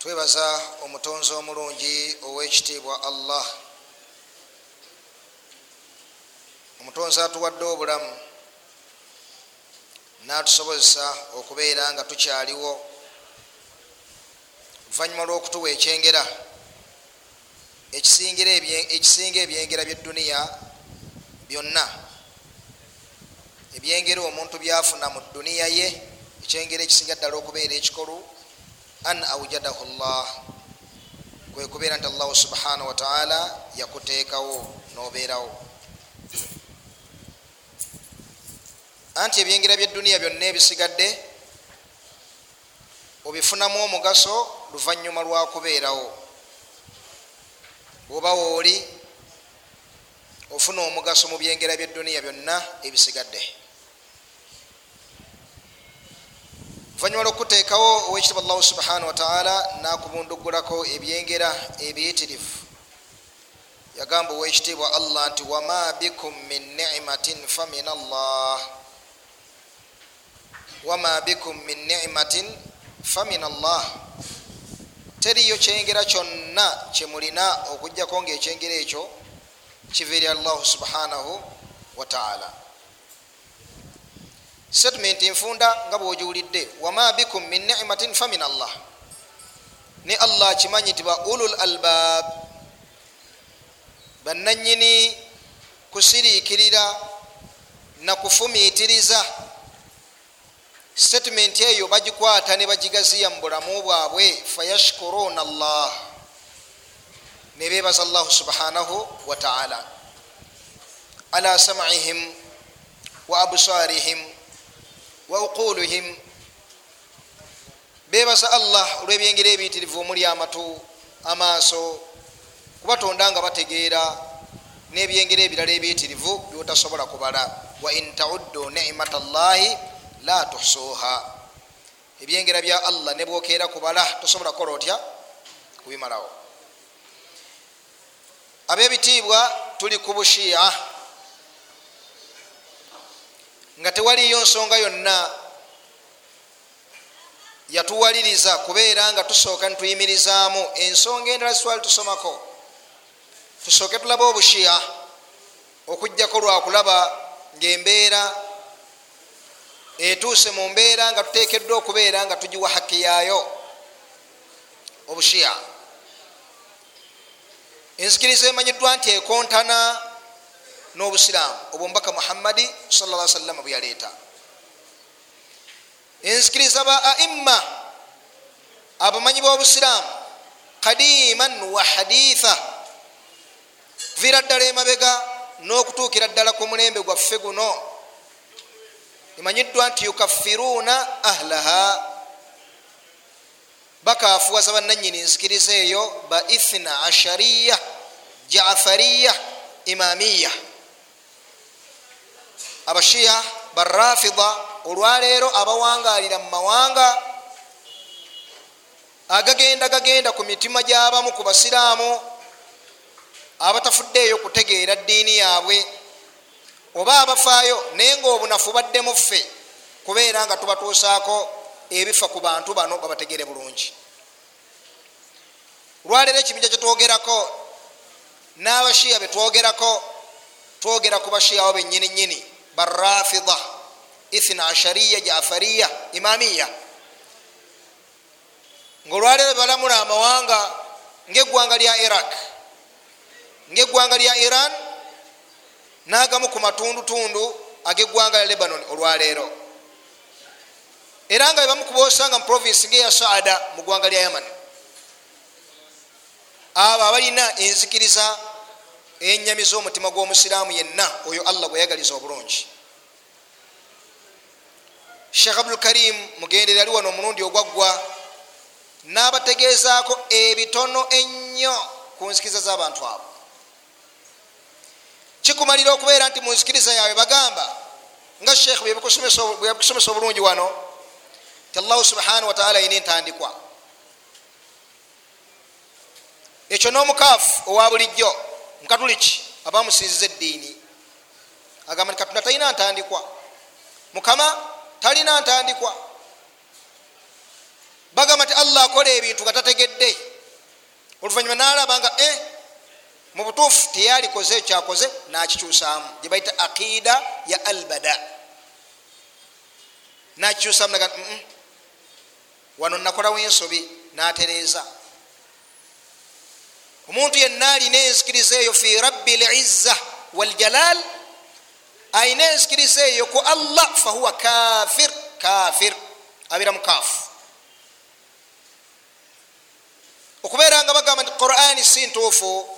Twebaza omutonzi omulungi owekitiibwa allah. Omutonzi atuwadde obulamu natusobozesa okubeera nga tukyaliwo. Oluvanyuma lwokutuwa ekyengera ekisinga ebyengera byeduniya byonna ebyengera omuntu byafuna mu duniya ye ekyengera ekisinga ddala okubeera ekikolu an aujadahu llah kwekubeera nti allahu subhanahu wataala yakuteekawo nobeerawo. Anti ebyengera byeduniya byonna ebisigadde obifunamu omugaso luvanyuma lwakubeerawo bwoba wooli ofuna omugaso mu byengera byeduniya byonna ebisigadde oluvanyuma lwokuteekawo owekitiibwa allahu subhanahu wataala nakubundugulako ebyengera ebiyitirivu. Yagamba owekitiibwa allah nti wama bikum min nimatin famin allah. Wama bikum min nimatin famin allah. Teriyo kyengera kyonna kyemulina okugjako nga ekyengera ekyo kiva eri allahu subhanahu wataala statement nfunda nga bwogiwulidde wama bikum min nimatin famin allah. Ne allah kimanyi ti ba ulul albab bananyini kusiriikirira nakufumiitiriza statement eyo bagikwata ne bagigaziya mu bulamu bwabwe fayashkuruna allah. Nebebaza allahu subhanahu wataala ala samihim wa absarihim wa uquluhim bebaza allah olwebyengera ebiyitirivu omuli amatu amaaso kubatonda nga bategeera nebyengera ebirala ebiyitirivu byotasobola kubala. Wa in tauddu nimat llahi la tuhsuha ebyengera bya allah nebwokeera kubala tosobola kukola otya? Kubimalawo. Abebitiibwa tuli ku bushiya nga tewaliyo nsonga yonna yatuwaliriza kubeera nga tusooka nituyimirizaamu. Ensonga endala zitwali tusomako tusooke tulabe obushiya okugjako lwakulaba ngaembeera etuuse mu mbeera nga tutekeddwa okubeera nga tugiwa haki yaayo obushiya enzikiriza emanyiddwa nti ekontana n'obusiraamu obwombaka muhammadi salla sallama bwe yaleeta. Enzikiriza ba aimma abamanyi b'obusiraamu kadiman wa haditha kuviira ddala emabega n'okutuukira ddala ku mulembe gwaffe guno. Emanyiddwa nti yukaffiruuna ahlaha. Bakafuwaza bannanyini nzikiriza eyo ba ithna ashariya jafariya imamiya abashiya barafida olwaleero abawangalira mu mawanga agagenda gagenda ku mitima gyabamu ku basiraamu abatafuddeeyo kutegeera ddiini yaabwe oba abafaayo naye nga obunafu baddemu ffe kubeera nga tubatuusaako ebifa ku bantu bano babategere bulungi. Lwaleero ekibinja kyetwogerako n'abashiya betwogerako twogera ku bashiyawo benyini nyini barafida ithna ashariya jafariya imamiya ngaolwaleero bebalamula amawanga ngaeggwanga lya iraq. Ngaeggwanga lya iran n'agamu ku matundutundu ag'eggwanga lya lebanon olwaleero era nga bebamukuba osanga mu provinsi ngaeya saada mu ggwanga lya yaman. Abo abalina enzikiriza enyamiza omutima gw'omusiraamu yenna oyo allah gweyagaliza obulungi. Sheekh abdulkarim mugendere ali wano omulundi ogwaggwa n'abategeezaako ebitono ennyo ku nzikiriza z'abantu abo. Kikumalira okubeera nti mu nzikiriza yaabwe bagamba nga sheekh bwebikusomesa obulungi wano ti allahu subhanahu wataala yina entandikwa. Ekyo n'omukaafu owa bulijjo mukatuliki abamusinziza eddiini. Agamba nti katonda talina ntandikwa. Mukama talina ntandikwa. Bagamba nti allah akola ebintu nga tategedde. Oluvanyuma nalaba nga e mu butuufu teyalikoze ekyakoze nakikyusaamu. Gyebaita aqida ya albada. Nakikyusaamu naga wano nakolawo ensobi natereeza omuntu yenna alina enzikiriza eyo fi rabbi lizza waljalal ayina enzikiriza eyo ku allah fahuwa kafir kafir abeera mukaafu. Okubeera nga bagamba nti qurani si ntuufu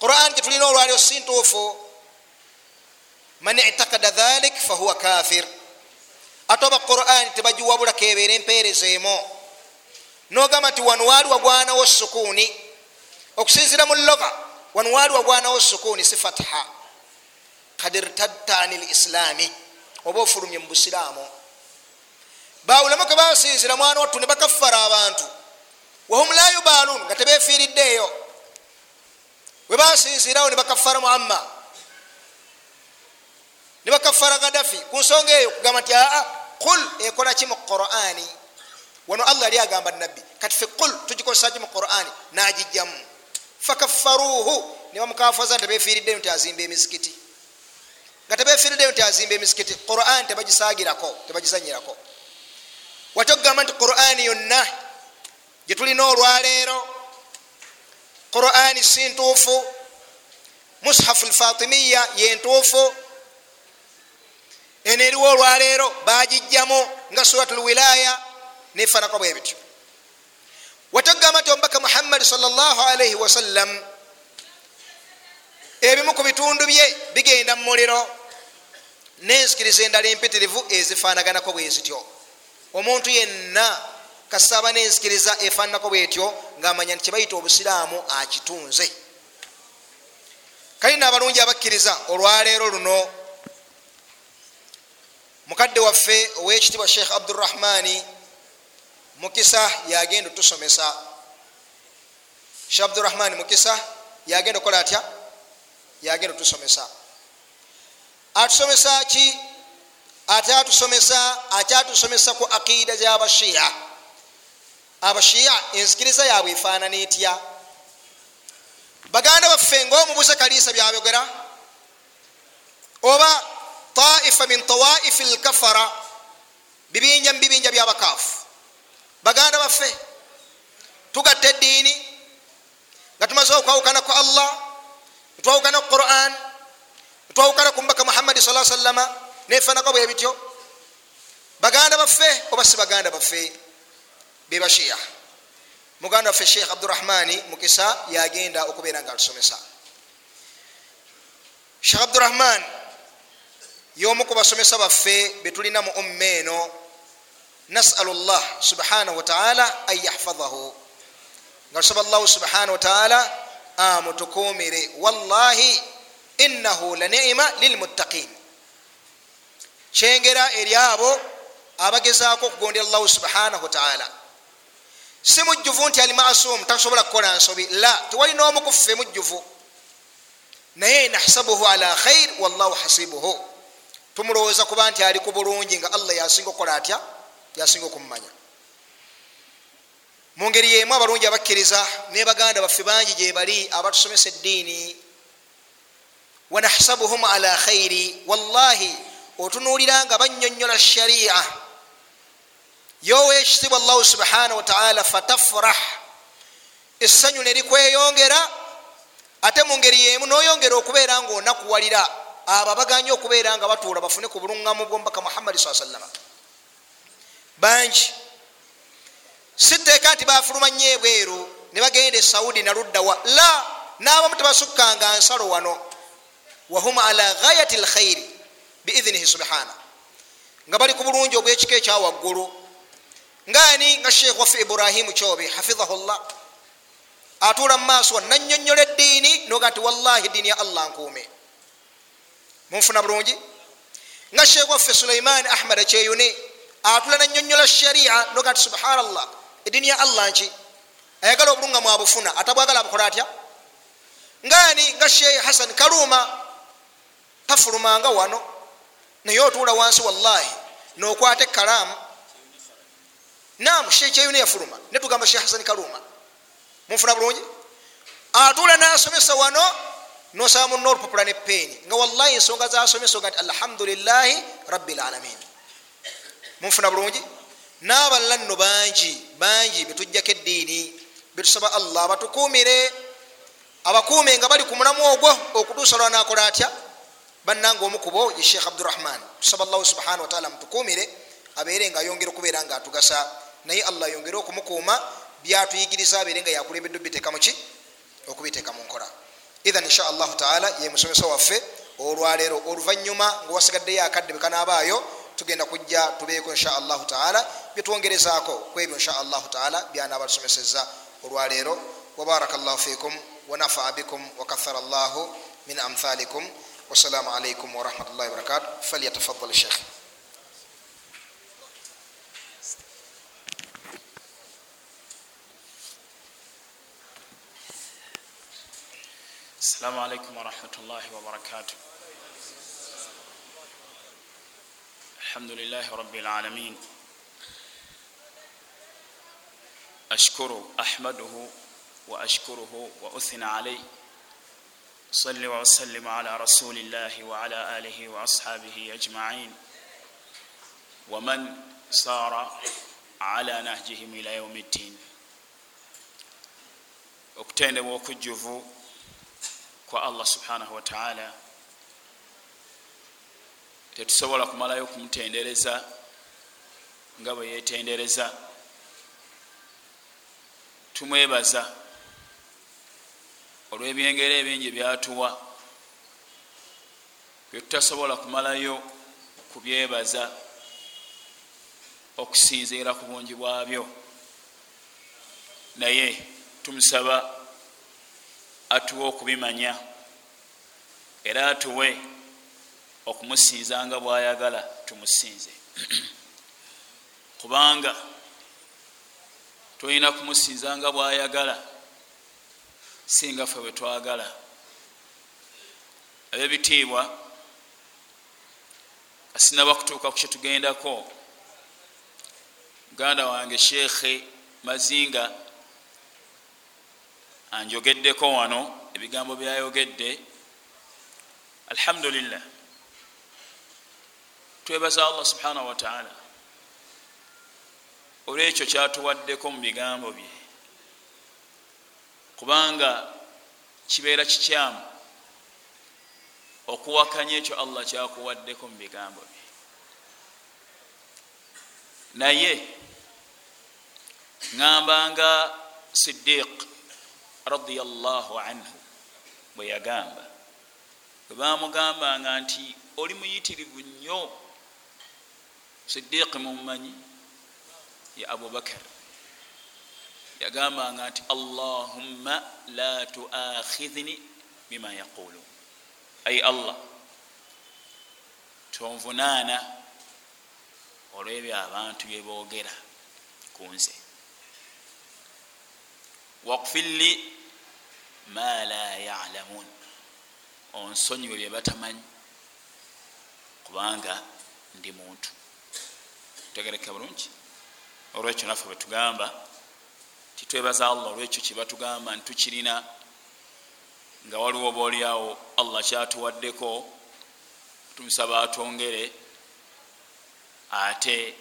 qurani gyetulina olwaliro si ntuufu man itakada dhalik fahuwa kafir ate oba qurani tebagiwabulako ebeera empeereza emu nogamba nti wano waali wagwanawo sukuuni okusinzira mu loga wano waali wagwanawo sukuuni si fatha. Kad irtadta ani lislaami oba ofulumye mu busiraamu. Bawulamu ke basinzira mwana wattu ne bakaffara abantu. Wahum la yubaluun nga tebefiiriddeeyo we basinzirawo ne bakaffara muamma. Ne bakaffara gadafi ku nsonga eyo kugamba nti aa qul ekola ki mu qurani wano allah yali agamba nabbi kati fe qul tugikozesaki mu qurani nagijjamu fakaffaruuhu. Ne bamukafaza nti tebefiiriddeyo nti azimba emizikiti nga tebefiiriddeyo nti azimba emizikiti qurani tebagisaagirako tebagizanyirako. Wate okugamba nti qurani yonna gyetulina olwaleero qurani si ntuufu mushafu lfatimiya yentuufu eno eriwo olwaleero bagijjamu nga surat lwilaya nefanako bwe bityo. Wate okugamba nti omubaka muhammadi salaalaihi wasallam ebimu ku bitundu bye bigenda mu muliro nenzikiriza endala empitirivu ezifanaganako bwe zityo omuntu yenna kasaba nenzikiriza efananako bwetyo ngaamanya nti kyebayita obusiraamu akitunze. Kalina abalungi abakkiriza olwaleero luno. Mukadde waffe owekitibwa sheikh abdurahmani mukisa yagenda otusomesa sheikh abdurahmani mukisa yagenda okola atya yagenda otusomesa atusomesa ki ate atusomesa akyatusomesa ku aqida gyabashiya abashiya enzikiriza yabwe efaanana etya? Baganda baffe ngaomubuze kaliisa byabogera oba taifa min tawaifi lkafara bibinja mubibinja byabakaafu baganda baffe. Tugatta eddiini nga tumaze okwawukana ku allah netwawukana ku quran netwawukana ku mbaka muhammadi sa sallama nefanako bwe bityo. Baganda baffe oba si baganda baffe? Bebashiya muganda waffe sheikh abdurahmani mukisa yagenda okubeera nga atusomesa sheikh abdurahman yomu ku basomesa baffe betulina mu umma eno nasalu llah subhanahu wataala an yahfadahu nga tusaba llahu subhanahu wataala amutukumire wallahi innahu lanima lilmuttaqin kyengera eri abo abagezaako okugondera allahu subhanahu wataala si mujjuvu nti ali masum tasobola kukola nsobi la tewali n'omu kuffe mujjuvu naye nahsabuhu ala khair wallahu hasibuhu tumulowooza kuba nti ali ku bulungi nga allah yasinga okukola atya yasinga okumumanya. Mu ngeri yemu abalungi abakkiriza ne baganda baffe bangi gyebali abatusomesa eddiini wanahsabuhum ala khairi wallahi otunuulira nga banyonyola sharia. Yowekitibwa allahu subhanahu wataala fatafrah essanyu nerikweyongera ate mu ngeri yemu noyongera okubeera nga onakuwalira abo abaganye okubeera nga batuula bafune ku buluŋŋamu bwomubaka muhammadi saa sallama bangi. Siteeka nti bafulumanya ebweru ne bagenda e saudi naluddawa la n'abamu tebasukkanga nsalo wano. Wahum ala ghayati lkhairi biidhinihi subhana. Nga bali ku bulungi obwekika ekyawaggulu ngaani nga sheekh waffe ibrahimu kyobe hafidhahu llah atuula mu maaso nanyonyola eddiini noga nti wallahi eddiini ya allah nkuume. Munfuna bulungi? Nga sheekh waffe suleiman ahmad akyeyune atula nanyonyola sharia noga nti subhanallah. Eddiini ya allah nki ayagala obulunga mwabufuna atabwagala abukola atya ngaani nga sheekh hasan kaluma tafulumanga wano. Naye otuula wansi wallahi. Nokwata ekalaamu nam sheekh kyeyune yafuluma netugamba sheekh hasan kaluma munfuna bulungi? Atuula nasomesa wano nosaba muna olupapula ne peeni nga wallahi ensonga zasomesa nga nti alhamdulilahi rabilalamin munfuna bulungi. N'abalala nno bangi bangi betujjako eddiini betusaba allah batukumire abakuume nga bali ku mulamu ogwo okutuusa lwanakola atya? Bannanga omukubo ye sheekh abdurahman. Tusaba allahu subhana wataala mutukumire abeere nga ayongere okubeera nga atugasa. Naye allah ayongere okumukuuma byatuyigiriza abeere nga yakulembedde obiteeka muki okubiteeka mu nkola. Ithan insha allahu taala ye musomesa waffe olwaleero oluvanyuma ngaowasigaddeyo akadde bekanaabaayo tugenda kujja tubeeko insha allahu taala byetwongerezaako kwebyo insha allahu taala byanaba tusomeseza olwaleero wabaraka llahu fikum wanafaa bikum wakathara llahu min amthalikum wasalamu alaikum warahmatullahi wabarakatu falyatafadal shekh السلام عليكم ورحمة الله وبركاته الحمد لله رب العالمين أشكره أحمده وأشكره وأثنى عليه صل وسلم على رسول الله وعلى آله وأصحابه أجمعين ومن سار على نهجهم إلى يوم الدين okutendebwa okujjuvu kwa allah subhanahu wataala tetusobola kumalayo okumutendereza nga bwe yetendereza tumwebaza olwebyengero ebingi byatuwa byetutasobola kumalayo kubyebaza okusinziira ku bungi bwabyo. Naye tumusaba atuwe okubimanya era atuwe okumusinza nga bwayagala tumusinze. Kubanga tulina kumusinza nga bwayagala singa ffe bwe twagala. Abebitiibwa asinaba kutuuka ku kyetugendako muganda wange sheekhe mazinga anjogeddeko wano ebigambo byayogedde. Alhamdulillah twebaza allah subhanahu wataala olwekyo kyatuwaddeko mu bigambo bye. Kubanga kibeera kikyamu okuwakanya ekyo allah kyakuwaddeko mu bigambo bye. Naye ŋambanga sidiq radiallahu anhu bwe yagamba bwe bamugambanga nti oli muyitirivu nnyo sidiqi mumumanyi ye abubakar yagambanga nti allahumma la tuakhidhni bima yaqulun. Ai allah tonvunaana olwebyo abantu byeboogera ku nze. Wakfirli ma la yalamun. Onsonyiwe bye batamanyi kubanga ndi muntu tegereka bulungi. Olwekyo naffe bwetugamba titwebaza allah olwekyo kyebatugamba ntitukirina nga waliwo oba oliawo allah kyatuwaddeko tumusaba atwongere ate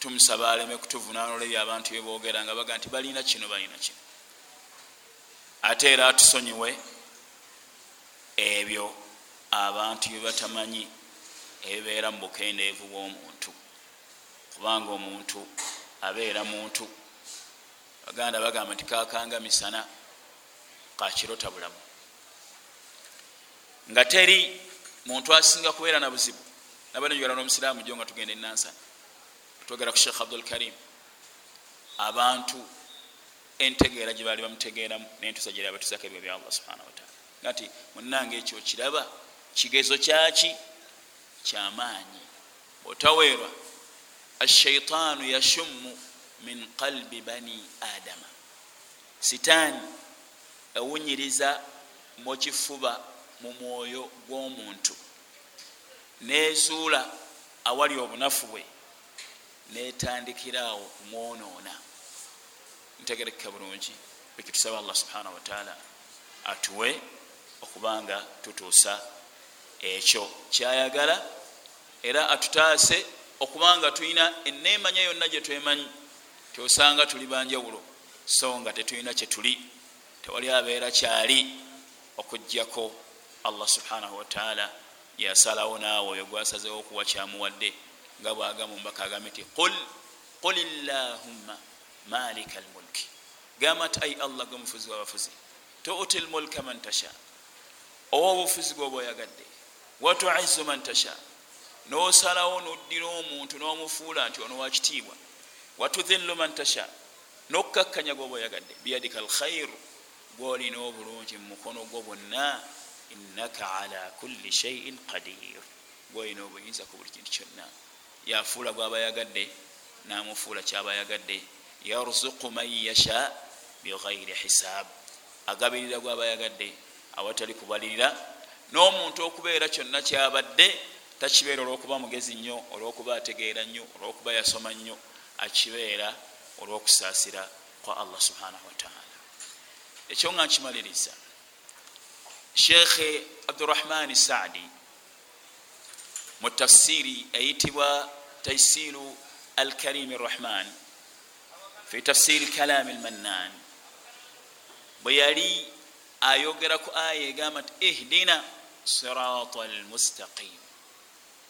tumusaba aleme kutuvunana olwebyo abantu byebogera nga baga nti balina kino balina kino. Ate era atusonyiwe ebyo abantu byebatamanyi ebibeera mu bukendeevu bw'omuntu. Kubanga omuntu abeera muntu. Baganda bagamba nti kakanga misana kakirota bulamu. Nga teri muntu asinga kubeera na buzibu nabanenjogala n'omusiraamu jo nga tugenda enansana twogera ku sheekh abdul karim. Abantu entegeera gye baali bamutegeeramu nentusa gyeri abatusako ebyo bya allah subhanahu wataala nga nti munange ekyo kiraba kigezo kyaki kyamaanyi otaweerwa ashaitaanu yashummu min qalbi bani adama sitaani ewunyiriza mu kifuba mu mwoyo gw'omuntu nezuula awali obunafu bwe netandikiraawo kumwonoona. Ntegerekeka bulungi ekitusaba allah subhanahu wataala atuwe okubanga tutuusa ekyo kyayagala era atutaase okubanga tulina eneemanya yonna gye twemanyi tyosanga tuli banjawulo. So nga tetulina kyetuli tewali abeera kyali okugjako allah subhanahu wataala yasalawo naawe oyo gwasazewo okuwa kyamuwadde nga bwagamba mubaka agambe nti qul illahumma malika almulki gamba nti ai allah gwe mufuzi wabafuzi tuti lmulka man tasha. Owa obufuzi gwoba oyagadde watuizu man tasha nosalawo noddira omuntu nomufuula nti ono wakitiibwa watudhillu man tasha nokkakkanya gwoba oyagadde biyadika alkhairu gwolina obulungi mumukono gwo bwonna innaka ala kulli shaiin qadir. Gwolina obuyinza ku buli kintu kyonna. Yafuula gwaba yagadde namufuula kyaba yagadde yarzuku man yasha bighairi hisab. Agabirira gwaba yagadde awatali kubalirira n'omuntu okubeera kyonna kyabadde takibeera olwokuba mugezi nnyo olwokuba ategeera nnyo olwokuba yasoma nnyo akibeera olwokusaasira kwa allah subhanahu wataala ekyo nga nkimaliriza. Sheekhe abdurahmani saadi mu tafsiri eyitibwa taisiru alkarimi rahman fi tafsiri kalami lmannan bwe yali ayogera ku aya egamba nti ihdina sirata almustaqim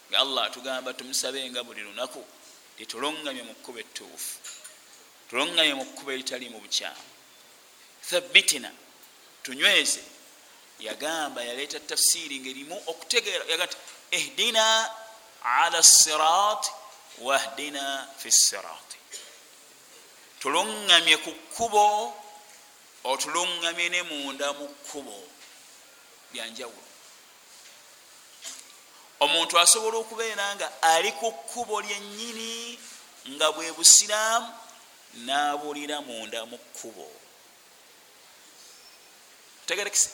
nga allah atugamba tumusabenga buli lunaku titulungamye mu kkuba ettuufu tulungamye mu kkuba eritali mu bukyamu. Thabitina tunyweze. Yagamba yaleeta tafsiri ngaerimu okutegeera yaga nti ihdina ala sirat wahdina fi sirati. Tulungamye ku kkubo otulungamye ne munda mu kkubo. Byanjawulo omuntu asobola okubeera nga ali ku kkubo lyennyini nga bwe busiraamu n'abulira munda mu kkubo. Tegerekise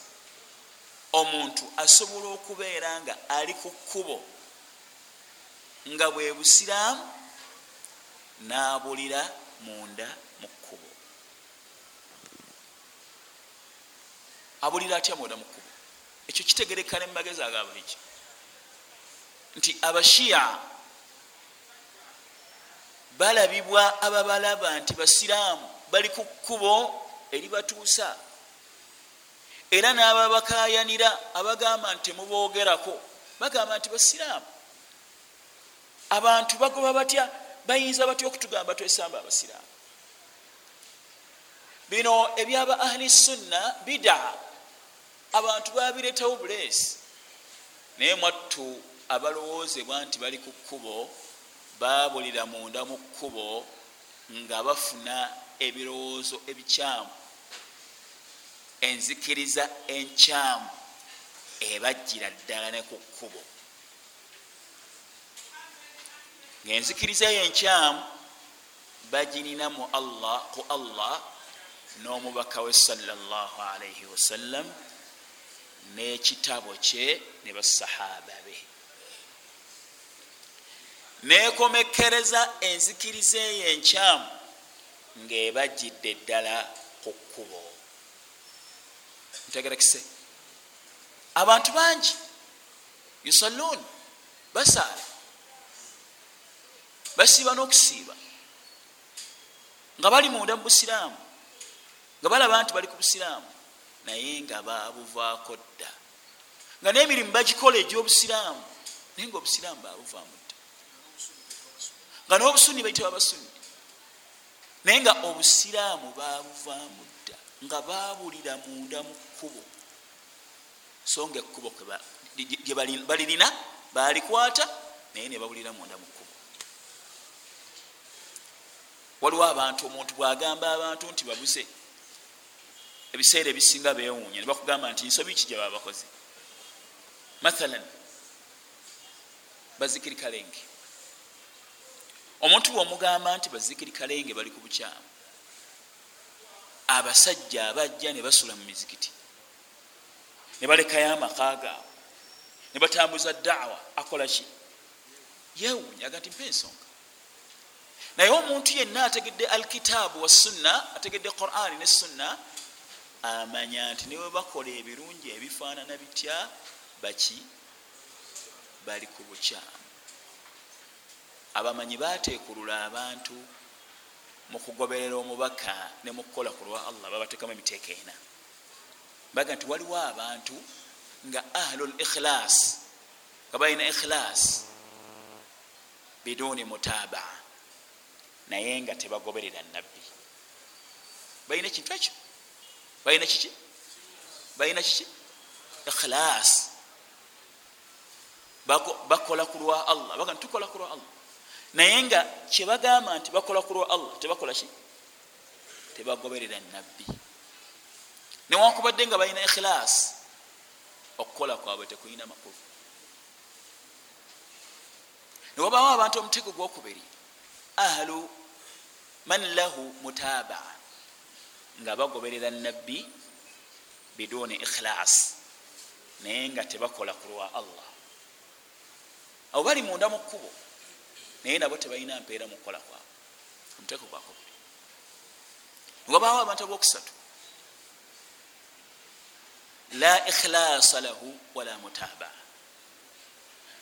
omuntu asobola okubeera nga ali ku kkubo nga bwe busiraamu n'abulira munda mu kkubo. Abulira atya munda mu kkubo? Ekyo kitegereka ne mumagezi agabulijjo nti abashiya balabibwa ababalaba nti basiraamu bali ku kkubo eribatuusa. Era n'ababakayanira abagamba nti muboogerako bagamba nti basiraamu abantu bagoba batya? Bayinza batya okutugamba twesamba abasiraamu? Bino ebyaba ahli sunna bidaa. Abantu babireetawo buleesi. Naye mwattu abalowoozebwa nti bali ku kkubo babulira munda mu kkubo nga bafuna ebirowoozo ebikyamu. Enzikiriza enkyamu ebajjira ddala ne ku kkubo. Ngaenzikiriza yo enkyamu bagirina mu allah ku allah n'omubaka we salaalaihi wasallam n'ekitabo kye ne basahaba be nekomekereza enzikiriza eyo enkyamu ng'ebajjidde ddala ku kkubo. Ntegerekise abantu bangi yusalluun basaala basiiba n'okusiiba nga bali munda mu busiraamu nga balaba nti bali ku busiraamu naye nga babuvaako dda. Nga n'emirimu bagikola egy'obusiraamu naye nga obusiraamu babuvaamu dda nga n'obusunni bayita babasunni naye nga obusiraamu babuvaamu dda nga babulira munda mu kkubo. So nga ekkubo balirina balikwata naye ne babulira munda mu kkubo. Waliwo abantu omuntu bwagamba abantu nti babuze ebiseera ebisinga bewuunya nebakugamba nti nsobi ki gyeba bakoze mathalan bazikiri kalenge omuntu bwomugamba nti bazikiri kalenge bali ku bukyamu abasajja abajja ne basula mu mizikiti. Ne balekayo amaka gaabwe ne batambuza daawa akola ki? Yewuunya aga nti mpa ensonga naye omuntu yenna ategedde alkitaabu wassunna ategedde qurani ne sunna amanya nti niwe bakola ebirungi ebifaanana bitya baki? Bali ku bukyamu abamanyi bateekulula abantu mu kugoberera omubaka ne mu kukola ku lwa allah babateekamu emiteeka ena. Baga nti waliwo abantu nga ahlu l ikhilas nga balina ikhilas biduni mutabaa naye nga tebagoberera nabbi balina ekintu ekyo? Balina kiki balina kiki ikhilas bakola ku lwa allah. Baga nti tukola ku lwa allah naye nga kyebagamba nti bakola ku lwa allah tebakola ki? Tebagoberera nabbi newankubadde nga balina ikhilas okukola kwabwe tekulina makulu newabawo abantu omutego gwokubiri. Ahlu man lahu mutabaa nga bagoberera nabbi biduni ikhilas naye nga tebakola ku lwa allah. Abo bali munda mu kkubo naye nabo tebalina mpeera mu kukola kwabwe. Omutego gwakubiri newabawo abantu abokusatu la ikhilasa lahu wala mutabaa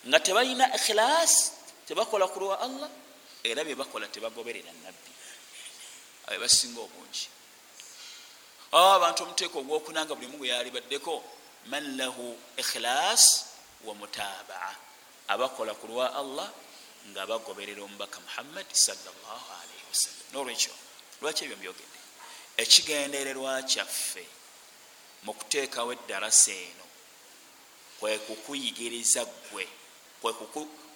nga tebalina ikhilas tebakola ku lwa allah era byebakola tebagoberera nabbi abe basinga obungi. Aba abantu omuteeko ogwokunanga buli mu gwe yalibaddeko man lahu ikhilas wa mutabaa abakola ku lwa allah nga bagoberera omubaka muhammadi salllahalaihi wasallam nolwekyo lwaki ebyo mbyogedde ekigendererwa kyaffe mu kuteekawo eddarasa eno kwekukuyigiriza ggwe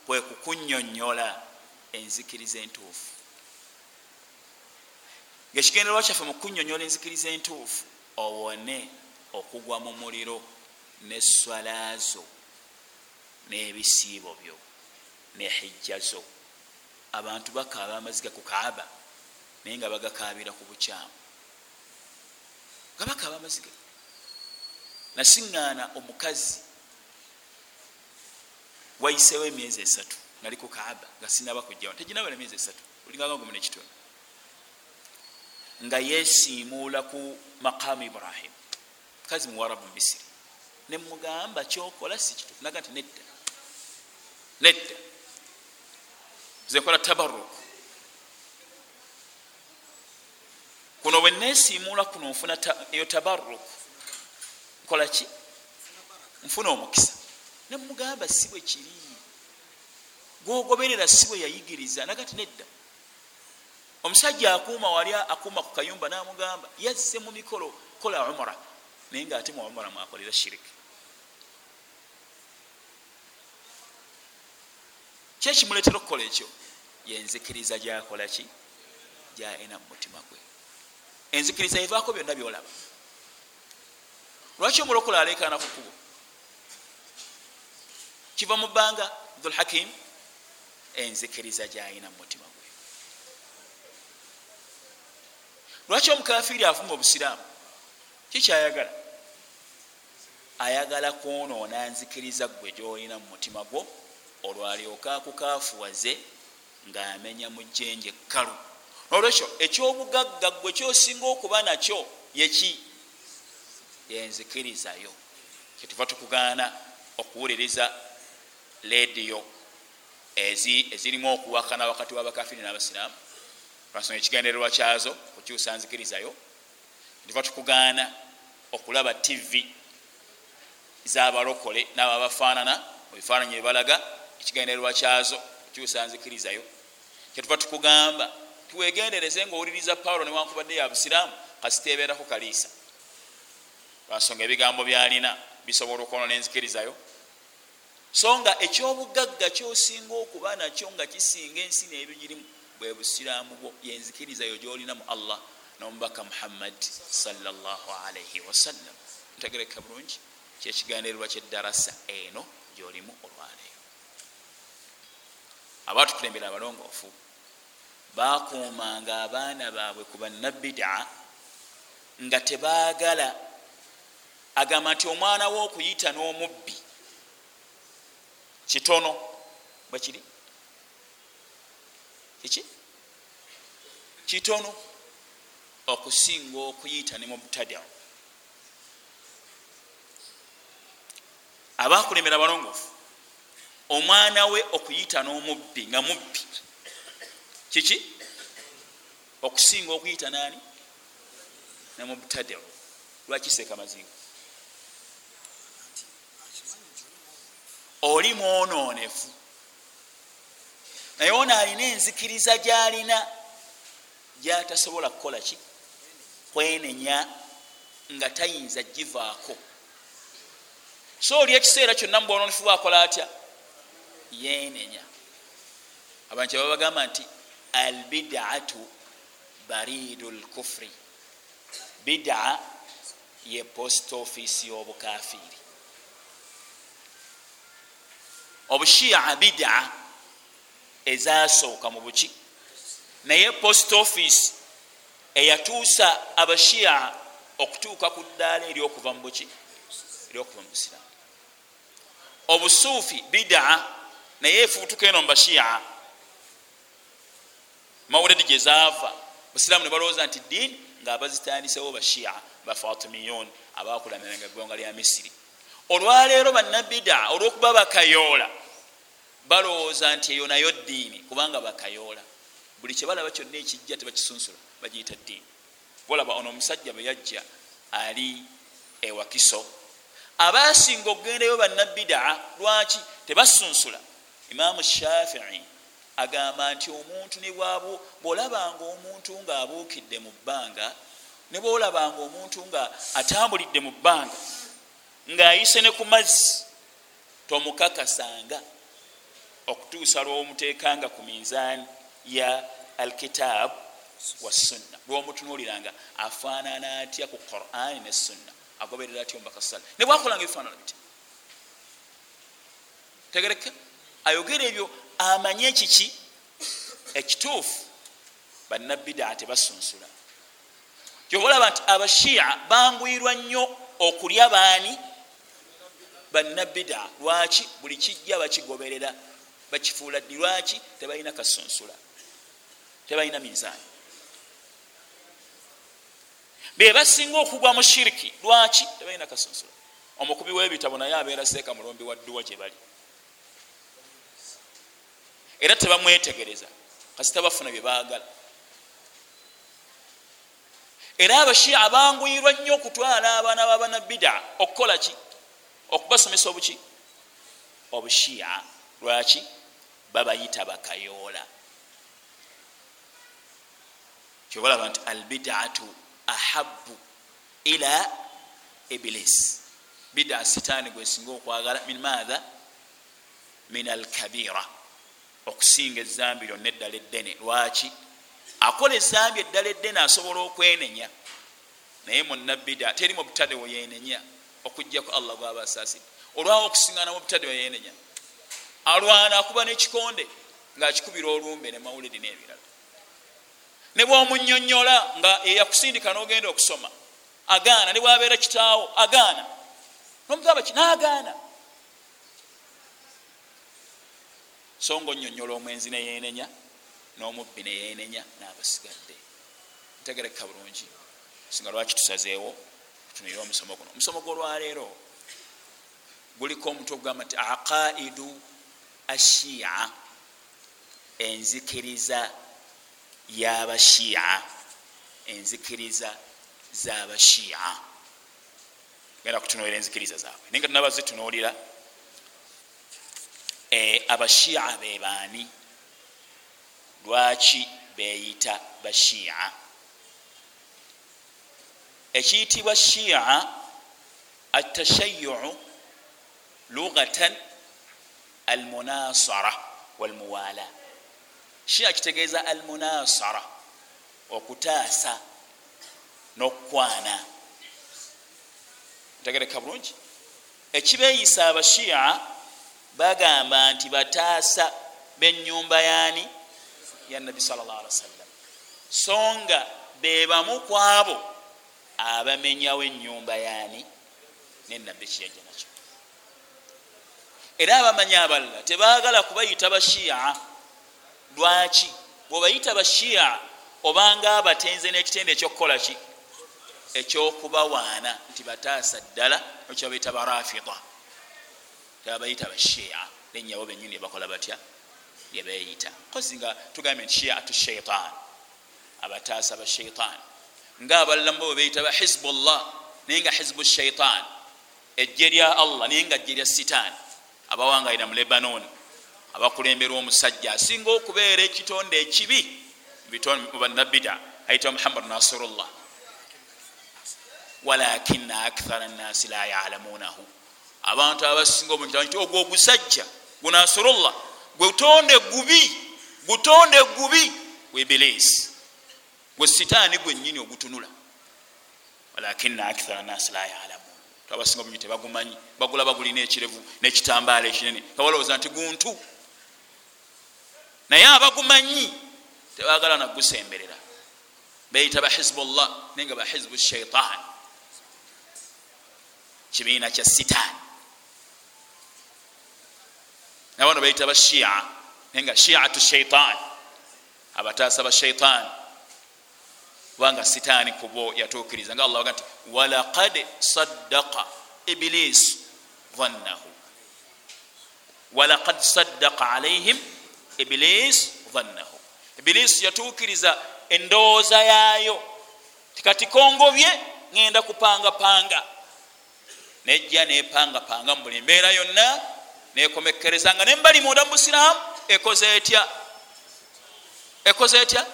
kwekukunyonyola enzikiriza entuufu. Ngaekigendererwa kyaffe mu kunyonyola enzikiriza entuufu owone okugwa mu muliro neswalazo n'ebisiibo byo nehijjazo abantu bakaaba amaziga ku kaaba naye nga bagakaabira ku bukyamu. Nga bakaaba amaziga. Nasiŋŋaana omukazi wayiseewo emyezi esatu nali ku kaaba nga sinaba kujjawo. Teginabala emyezi esatu olinganga gumu nekitono nga yesiimuula ku maqamu ibrahim. Mukazi muwarabu misiri. Nemugamba kyokola si kitufu naga nti nedda. Nedda zenkola tabaruku kuno bwe nesiimuula kuno nfuna eyo tabaruku nkola ki? Nfuna omukisa. Nemugamba si bwe kiri. Gwogoberera si bwe yayigiriza naga ti nedda. Omusajja akuuma wali akuuma ku kayumba namugamba yazze mu mikolo kola umura naye nga ate mu umura mwakolera shiriki kyekimuletera okukola ekyo yenzikiriza gyakola ki? Gyaina mu mutima gwe. Enzikiriza evaako byonna byolaba. Lwaki omulokole alekana ku kubo kiva mu bbanga dhulhakim enzikiriza gyayina mu mutima gwe. Lwaki omukafiiri avuma obusiraamu? Kikyayagala ayagala kwonoona nzikiriza gwe gyolina mu mutima gwo olwalyoka akukafuwaze ngaamenya mu jjenje ekkalu nolwekyo ekyobugagga gwe kyosinga okuba nakyo yeki yenzikirizayo kyetuva tukugaana okuwuliriza lediyo ezirimu okuwakana wakati wabakafiri n'abasiraamu. Lwansonga ekigendererwa kyazo kukyusa nzikirizayo. Tuva tukugaana okulaba tivi zabalokole nababafaanana mubifaananyi byebalaga ekigendererwa kyazo kukyusa nzikirizayo kyetuva tukugamba tiwegendereze ngaowuliriza pawulo newankubadde ya busiraamu kasiteeberako kaliisa. Lwansonga ebigambo byalina bisobola okwonona enzikirizayo so nga ekyobugagga kyosinga okuba nakyo nga kisinga ensi nebigirimu bwe busiraamu bwo yenzikiriza yo gyolinamu allah nomubaka muhammad salaalaihi wasallam ntegereka bulungi kyekiganirirwa kyeddarasa eno gyolimu olwaleero abatukulembera abalongoofu bakuumanga abaana baabwe ku bannabida nga tebaagala agamba nti omwana we okuyita n'omubbi kitono bwekiri kiki? Kitono okusinga okuyita ne mubtadau abakulembera abalongoofu omwana we okuyita n'omubbi nga mubbi. Kiki? Okusinga okuyita nani? Ne mubtadau lwakiseeka mazinga oli mwononefu naye ono alina enzikiriza gyalina. Gyatasobola kukola ki? Kwenenya nga tayinza givaako so oli ekiseera kyonna mubwononefu bwakola atya yenenya. Abantu kyaba bagamba nti albidaatu baridu lkufri bida ye post office y'obukafiri. Obushiya bida ezasooka mu buki naye post office eyatuusa abashiya okutuuka ku ddaala eryokuva mu buki eryokuva mu busiraamu obusuufi bida naye efuutuka eno mubashiya mawuledi gyezaava busiraamu ne balowooza nti diini nga abazitandisewo bashiya bafatimiyun abakulamiranga eggwanga lya misiri. Olwaleero bannabida olwokuba bakayoola balowooza nti eyo nayo ddiini kubanga bakayoola. Buli kyebalaba kyonna ekijja tebakisunsula bagiyita ddiini. Olaba ono omusajja bwe yajja ali ewakiso abasinga okugendayo bannabida lwaki tebasunsula imaamu shafii agamba nti omuntu bwolabanga omuntu ngaabuukidde mu bbanga ne bwolabanga omuntu nga atambulidde mu bbanga ng'ayise ne ku mazzi tomukakasanga okutuusa lwomuteekanga ku minzaani ya alkitaabu wassunna lwomutunuuliranga afaanana atya ku qurani ne sunna agoberera atya omubakasala ne bwakolanga ebifaanana biti tegereka ayogera ebyo amanye ekiki? Ekituufu bannabbidaa tebasunsula kyobalaba nti abashiya bangwirwa nnyo okulya baani? Bannabbida lwaki buli kijja bakigoberera bakifuula ddi lwaki tebalina kasunsula tebalina minzaani. Bebasinga okugwa mu shiriki lwaki tebalina kasunsula omukubi w'ebitabo naye abeera seeka mulombi wa dduwa gye bali era tebamwetegereza kasita bafuna bye baagala. Era abashia abanguyirwa nnyo okutwala abaana babanabida okukola ki? Okubasomesa obuki? Obushiya lwaki babayita bakayoola? Kyobalaba nti albidaatu ahabu ila ibilis bida sitaani gwesinga okwagala min maatha min alkabira okusinga ezambi lyonna eddala eddene. Lwaki? Akola ezambi eddala eddene asobola okwenenya. Naye munabida teri mu butade weyenenya okugjaku allah gwaba asaasidde olwawo okusingana mu butade weyenenya alwana akuba nekikonde ngaakikubira olumbe ne mawulidi n'ebirala. Ne bwomunyonyola nga eyakusindika n'ogenda okusoma agaana ne bwabeera kitaawo agaana. Nomugamba ki so nga onyonyola omwenzi neyenenya n'omubbi neyenenya n'abasigadde. Ntegereka bulungi. Singa lwaki tusazeewo tutunire omusomo guno. Omusomo gwolwaleero guliko omutwe ogugamba nti aqaidu ashiya enzikiriza y'abashiya enzikiriza z'abashiya genda kutunuulira enzikiriza zaabwe. Naye nga tunabazitunuulira abashiya bebaani lwaki beyita bashiya ekiyitibwa shiya atashayuu lugatan almunasara walmuwala. Shia kitegeeza al munasara okutaasa n'okukwana. Ntegereka bulungi. Ekibeeyisa abashiya bagamba nti bataasa benyumba yaani ya nabi sal llah alih wasallam so nga bebamu ku abo abamenyawo enyumba yaani nenabbi kiyajja nakyo. Era abamanyi abalala tebagala kubayita bashiya lwaki? Bwebayita bashiya obanga abatenze n'ekitende ekyokukola ki? Ekyokubawaana nti bataasa ddala ekyobaita barafida tebabayita bashiya lenyabo benyini ebakola batya? Yebeyita kozi nga tugambye nti shiatu shaitan. Abataasa ba shaitan. Nga abalalamu bwe beyita ba hizbullah. Naye nga hizbu shaitan. Ejje lya allah naye nga jje lya sitaani abawangaira mu lebanon. Abakulemberwa omusajja. Asinga okubeera ekitonde ekibi mubanabida ayitibwa muhammad nasirullah walakina akthara nnasi la yalamunahu abantu abasinga omunti ogwo ogusajja gunasirullah gwetonde gubi gutonde gubi webilisi gwe sitaani gwenyini ogutunula. Walakina akthara nnasi la yalamun abasinga bungi tebagumanyi bagula bagulina ekirevu nekitambaala ekinene. Kabalowooza nti guntu. Naye abagumanyi tebagala nagusemberera beyita bahizbullah naye nga bahizbu shaitan kibiina kya sitaani nabano beyita bashia naye nga shiatu shaitan. Abataasa ba shaitan. Kubanga sitaani kubo yatuukiriza. Nga allah aga nti walaqad saddaqa iblis dhannahu. Walaqad saddaqa alaihim iblis dhannahu. Iblis yatuukiriza endowooza yaayo. Tikati kongobye ŋenda kupangapanga. Nejja nepangapanga mu buli mbeera yonna nekomekereza nga nembali munda mu busiraamu ekoze etya? Ekoze etya?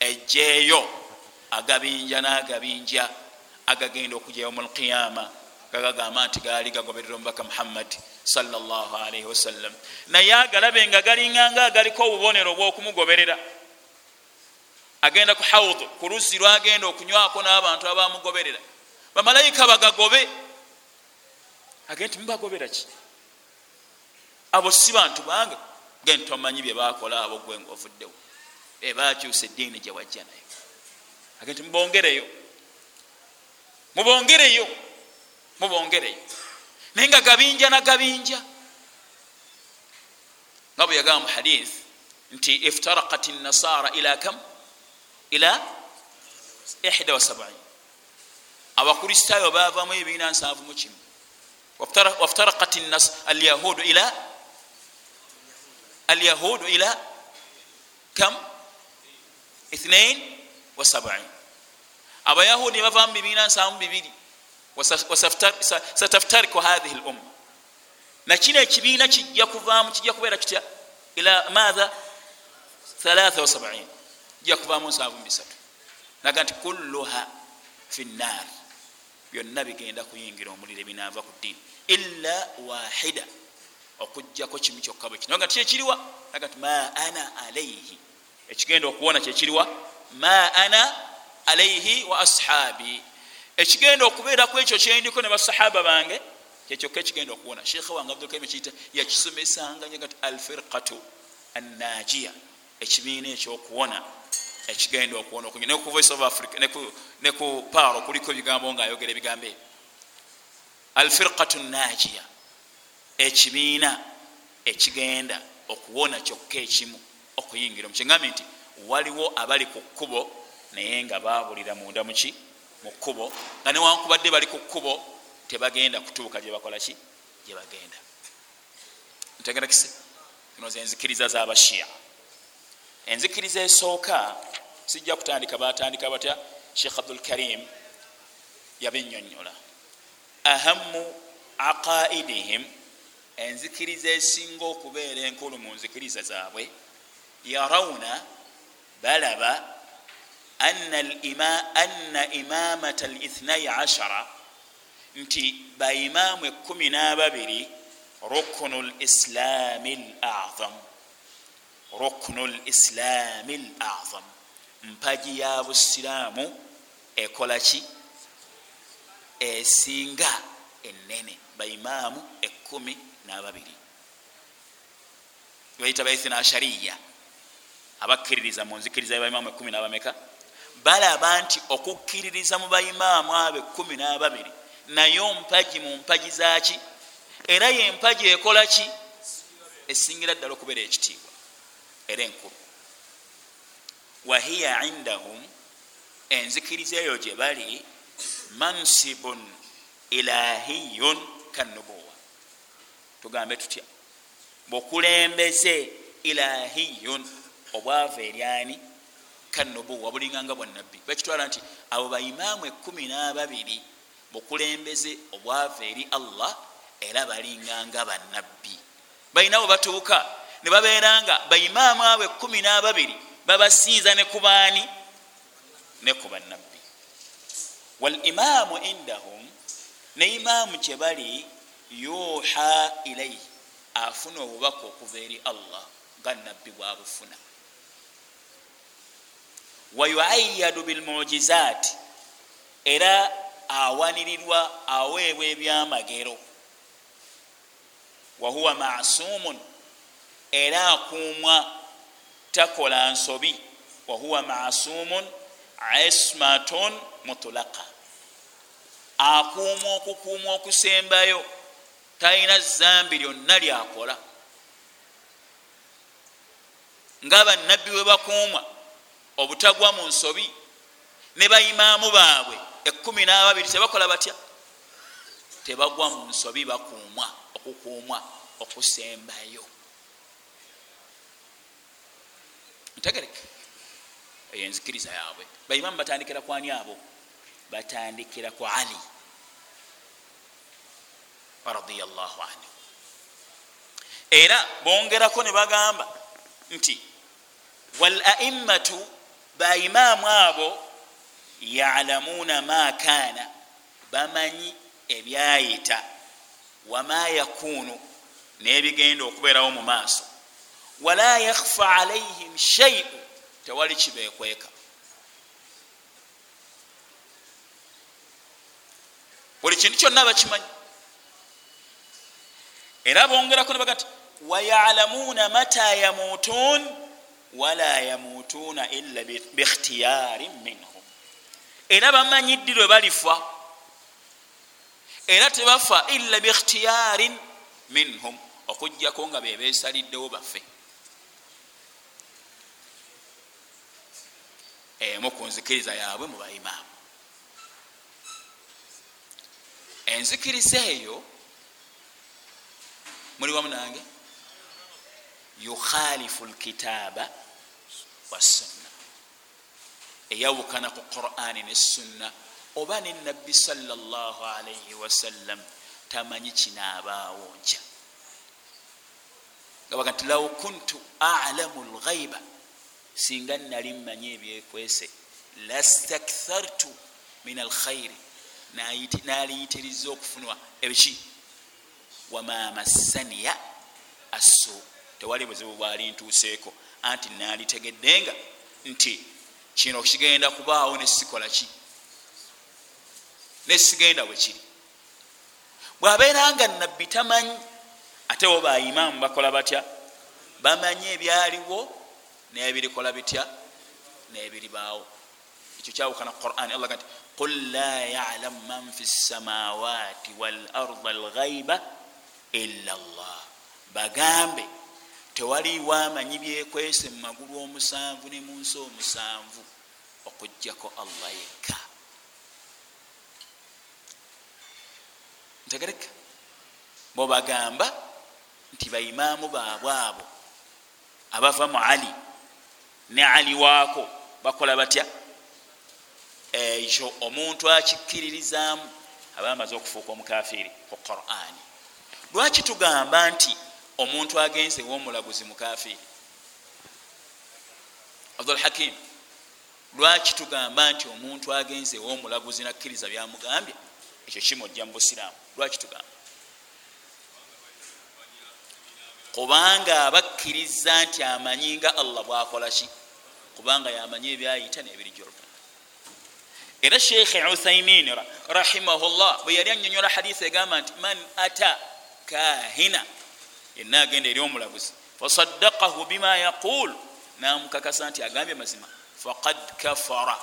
Ejjeeyo agabinja n'agabinja agagenda okujayo mu lqiyama gagagamba nti gaali gagoberera omubaka muhammad salllahalaihi wasallam naye agalabe nga galinganga agaliko obubonero bwokumugoberera agenda ku haud ku luzzi lwagenda okunywako n'abantu abamugoberera bamalayika bagagobe. Agenda nti mubagobera ki abo si bantu bange genti tomanyi byebakola abo gwe ngaovuddewo ebakyusa eddiini gyewajja nayo agenti mubongereyo. Mubongereyo. Mubongereyo. Naye nga gabinja na gabinja. Nga bwe yagamba mu hadith nti iftarakat nasara ila kam? Ila ihda wasabain abakristaayo bavamu ebiina nsanvu mu kimu. Waftarakat alyahudu ila alyahudu ila kam ithnain wasabain abayahudi bavamu bibiina nsanvu bibiri sataftariku hathihi lumma nakino ekibiina kijja kuvaamu kijja kubeera kitya ila matha 3 kijja kuvaamu nsanvu bisatu naga nti kulluha fi nnar byonna bigenda kuyingira omuliro ebinaava ku ddiini illa wahida okugjako kimu kyokka bwe kino. Nga tikyekiriwa naga nti ma ana alaihi ekigenda okuwona kyekiriwa ma ana alaihi wa ashabi. Ekigenda okubeeraku ekyo kyendiko ne basahaba bange kyekyokka ekigenda okuwona. Sheekhe wange abdulkarim ekiyita yakisomesanga nyaga ti alfirqatu annajiya. Ekibiina ekyokuwona ekigenda okuwona okungi neku voice of africa neku paaro kuliko ebigambo nga ayogera ebigambo ebyo. Alfirqatu najiya ekibiina ekigenda okuwona kyokka ekimu okuyingira mukigambye nti waliwo abali ku kkubo naye nga babulira munda muki mu kkubo. Nga newankubadde bali ku kkubo tebagenda kutuuka gyebakolaki gyebagenda ntegera kise zino zenzikiriza zabashiya enzikiriza esooka sijja kutandika batandika batya? Sheikh abdul karim yabinyonyola. Ahamu aqaidihim enzikiriza esinga okubeera enkulu mu nzikiriza zaabwe yarawuna balaba anna imamata lithnai ashara nti baimaamu ekumi n'ababiri rukunu lislaami lazam ruknu lislaami l azam mpagi ya busiraamu ekola ki? Esinga enene baimaamu ekumi nababiri baita baithina ashariya. Abakkiririza mu nzikiriza yabaimamu ekumi nabameka? Balaba nti okukkiririza mu baimaamu abo ekumi nababiri. Naye ompagi mu mpagi zaki era yempagi ekola ki? Esingira ddala okubeera ekitiibwa. Era enkulu. Wahiya indahum enzikiriza eyo gye bali mansibun ilahiyun kanubuwa tugambe tutya? Bukulembeze ilahiyun obwava eryani kanubuwa bulinganga bwanabbi bakitwala nti abo baimaamu ekumi nababiri bukulembeze obwava eri allah era balinganga banabbi balinawo batuuka ne babeeranga baimaamu abo ekumi nababiri babasinza ne kubaani ne ku banabbi walimaamu indahum ne imaamu kyebali yuha ilaihi. Afuna obubaka okuva eri allah nga nabbi bwabufuna. Wayuayadu bilmujizaati era awanirirwa aweebwa ebyamagero. Wahuwa masumun era akuumwa takola nsobi. Wahuwa masumun ismatun mutulaka akuuma okukuuma okusembayo talina zambi lyonna lyakola. Nga bannabbi bwe bakuumwa obutagwa mu nsobi ne bayimaamu baabwe ekumi n'ababiri tebakola batya? Tebagwa mu nsobi bakuumwa okukuumwa okusembayo. Ntegereke. Eyo enzikiriza yaabwe. Baimaamu batandikira kwani abo? Batandikira ku ali radiallahu anhu. Era bongerako ne bagamba nti wal aimmatu baimaamu abo yalamuuna ma kaana bamanyi ebyayita wama yakuunu n'ebigenda okubeerawo mu maaso. Wala yakhfa alaihim shaiu tewali kibeekweka. Buli kintu kyonna bakimanyi era bongerako nebaga ti wayalamuuna mata yamuutuun wala yamuutuuna illa biikhtiyaarin minhum. Era bamanyi ddi lwe balifa era tebafa illa biikhtiyaarin minhum okugjako nga bebesaliddewo baffe. Emu ku nzikiriza yaabwe mu baimaamu enzikiriza eyo muli wamu nange yukhalifu lkitaaba wassunna eyawukana ku qurani nessunna oba nenabbi salllah alaihi wasallam tamanyi kinaabaawo nkya. Nga baga nti law kuntu alamu lghaiba singa nali mmanyi ebyekwese lastakthartu min alkhairi naliyitiriza okufunwa ebiki wama massaniya assu. Tewali buzibu bwali ntuuseeko. Anti nalitegeddenga nti kino kigenda kubaawo nesikola ki? Nesigenda bwekiri bwabeeranga nabbi tamanyi ate wo baimaamu bakola batya? Bamanyi ebyaliwo nebirikola bitya? Nebiribaawo. Ekyo kyawukana quran allah nti qul la yalamu man fi samawati walarda alghaiba illa llah bagambe tewaliwo amanyi byekwese mu magulu omusanvu ne mu nsi omusanvu okugjako allah yekka. Ntegereka bwebagamba nti baimaamu baabwe abo abava mu ali ne ali waako bakola batya? Ekyo omuntu akikkiririzaamu aba amaze okufuuka omukafiiri ku qurani lwaki tugamba nti omuntu agenze womulaguzi mukafiiri abdul hakim lwaki tugamba nti omuntu agenze womulaguzi nakkiriza byamugambye? Ekyo kimujja mu busiraamu. Lwaki tugamba? Kubanga abakkiriza nti amanyi nga allah bwakola ki? Kubanga yamanyi ebyayita nebirijolugana era sheikh uthaimin rahimahullah bwe yali anyonyola hadisi egamba nti man ata kahina yenna agenda eri omulaguzi. Fasaddakahu bima yaqul. Namukakasa nti agambye mazima faqad kafara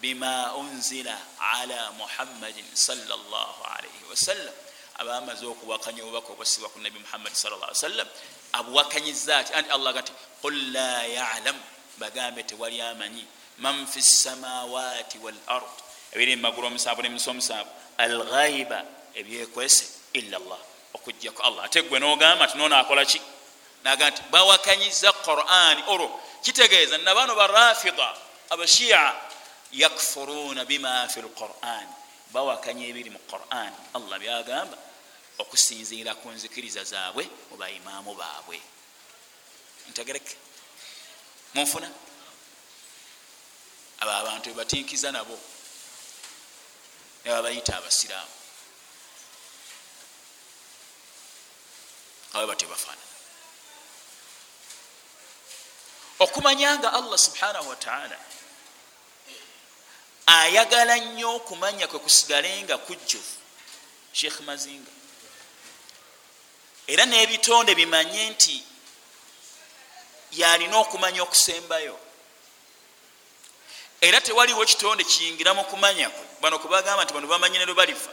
bima unzila ala muhammadin salllahalaihi wasallam abamaze okuwakanya obubaka obwasibwa ku nabi muhammadi sawasalam abuwakanyiza ati anti allah gati qul la yalam. Bagambe tewali amanyi. Man fi samawati wal ard. Ebiri mumagulu omusanvu nemiso omusanvu alghaiba ebyekwese illa llah okujjaku allah. Ate gwe nogamba tinona akola ki? Naga nti bawakanyiza quran. Olwo kitegeeza nabano barafida abashia yakfuruna bima fi lquran bawakanya ebiri mu quran. Allah byagamba okusinziira ku nzikiriza zaabwe mubaimaamu baabwe. Ntegereke. Munfuna? Abo abantu bebatinkiza nabo. Nebabayita abasiraamu abe batebafaanana okumanya nga allah subhanahu wataala ayagala nnyo okumanya kwe kusigale nga kujjuvu. Sheikh mazinga. Era n'ebitonde bimanye nti yalina okumanya okusembayo. Era tewaliwo kitonde kiyingira mu kumanya kwe. Bano kubagamba nti bano bamanye ne lwe balifa.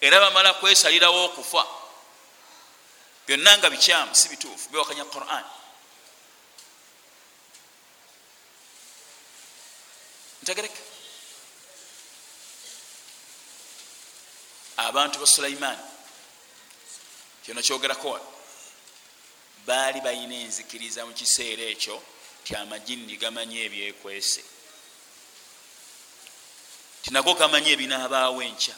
Era bamala kwesalirawo okufa byonna nga bikyamu si bituufu biwakanya quran. Ntegereka abantu ba sulaimaani kyono kyogerako wano. Baali balina enzikiriza mu kiseera ekyo ti amajinni gamanyi ebyekwese. Tinago gamanyi ebinaabaawo enkya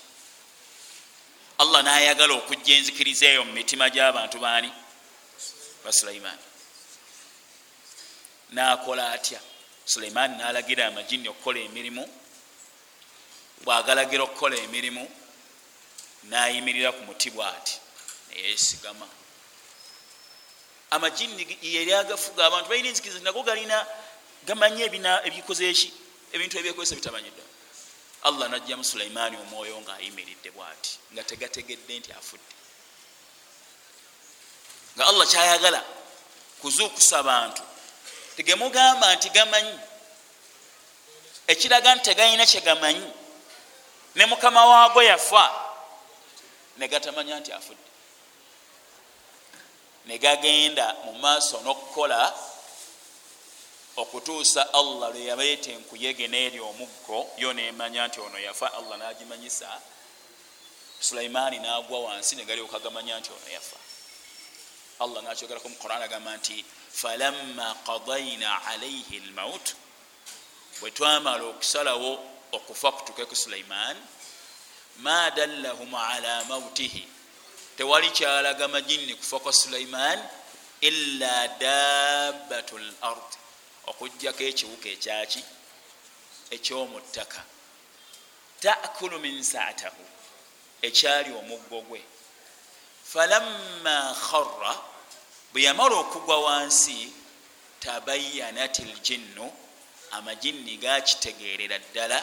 allah nayagala okujja enzikiriza eyo mu mitima gy'abantu baani? Ba sulaimaani nakola atya? Sulaimaani nalagira amajinni okukola emirimu. Bwagalagira okukola emirimu nayimirira ku muti bwati neyesigama amajinni yeri agafuga abantu balina enzikiriza nago galina gamanye ebikozeeki ebintu ebyekozesa bitamanyiddwa allah najjamu sulaimaani omwoyo ngaayimiridde bwati nga tegategedde nti afudde. Nga allah kyayagala kuzuukusa abantu tegemugamba nti gamanyi. Ekiraga nti tegalina kyegamanyi ne mukama waago yafa negatamanya nti afudde. Negagenda mu maaso n'okukola okutuusa allah lwe yaleeta enkuyege n'eri omuggo yo nemanya nti ono yafa allah nagimanyisa sulaimaani nagwa wansi negalyoka gamanya nti ono yafa. Allah nakyogerako mu quran agamba nti falamma qadaina alaihi lmaut bwe twamala okusalawo okufa kutuke ku sulaimaani ma dallahum ala mautihi tewali kyalaga majinni kufa kwa sulaiman illa dabbatu lard okugjako ekiwuka ekyaki ekyomuttaka takulu min saatahu ekyali omuggo gwe. Falamma kharra bwe yamala okugwa wansi tabayanat ljinnu amajinni gakitegerera ddala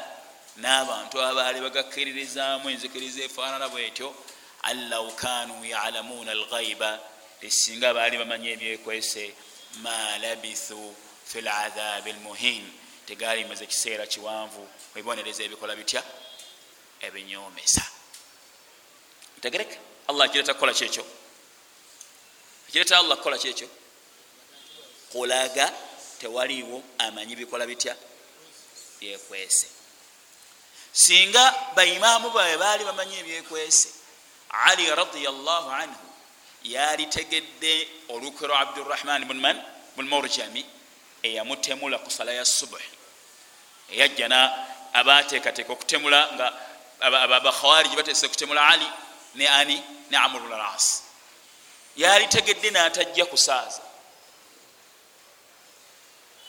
n'abantu abaali bagakkiririzaamu enzikiriza efaanana bwetyo allau kanu yalamuuna alghaiba esinga baali bamanyi ebyekwese ma labithu fi ladhabi lmuhin tegaali maze ekiseera kiwanvu webibonereza ebikola bitya? Ebinyomesa tegereka allah akireta kukola kyekyo. Akireta allah kukola kyekyo. Kulaga tewaliwo amanyi bikola bitya? Byekwese. Singa baimaamu bawe baali bamanyi ebyekwese ali radiallah anhu yalitegedde olukwe lwa abdurahman bunman bun murjami eyamutemula ku sala ya subuhi eyajjana abateekateeka okutemula nga abakhawariji batese kutemula ali ne ani ne amru las yalitegedde natajja kusaaza.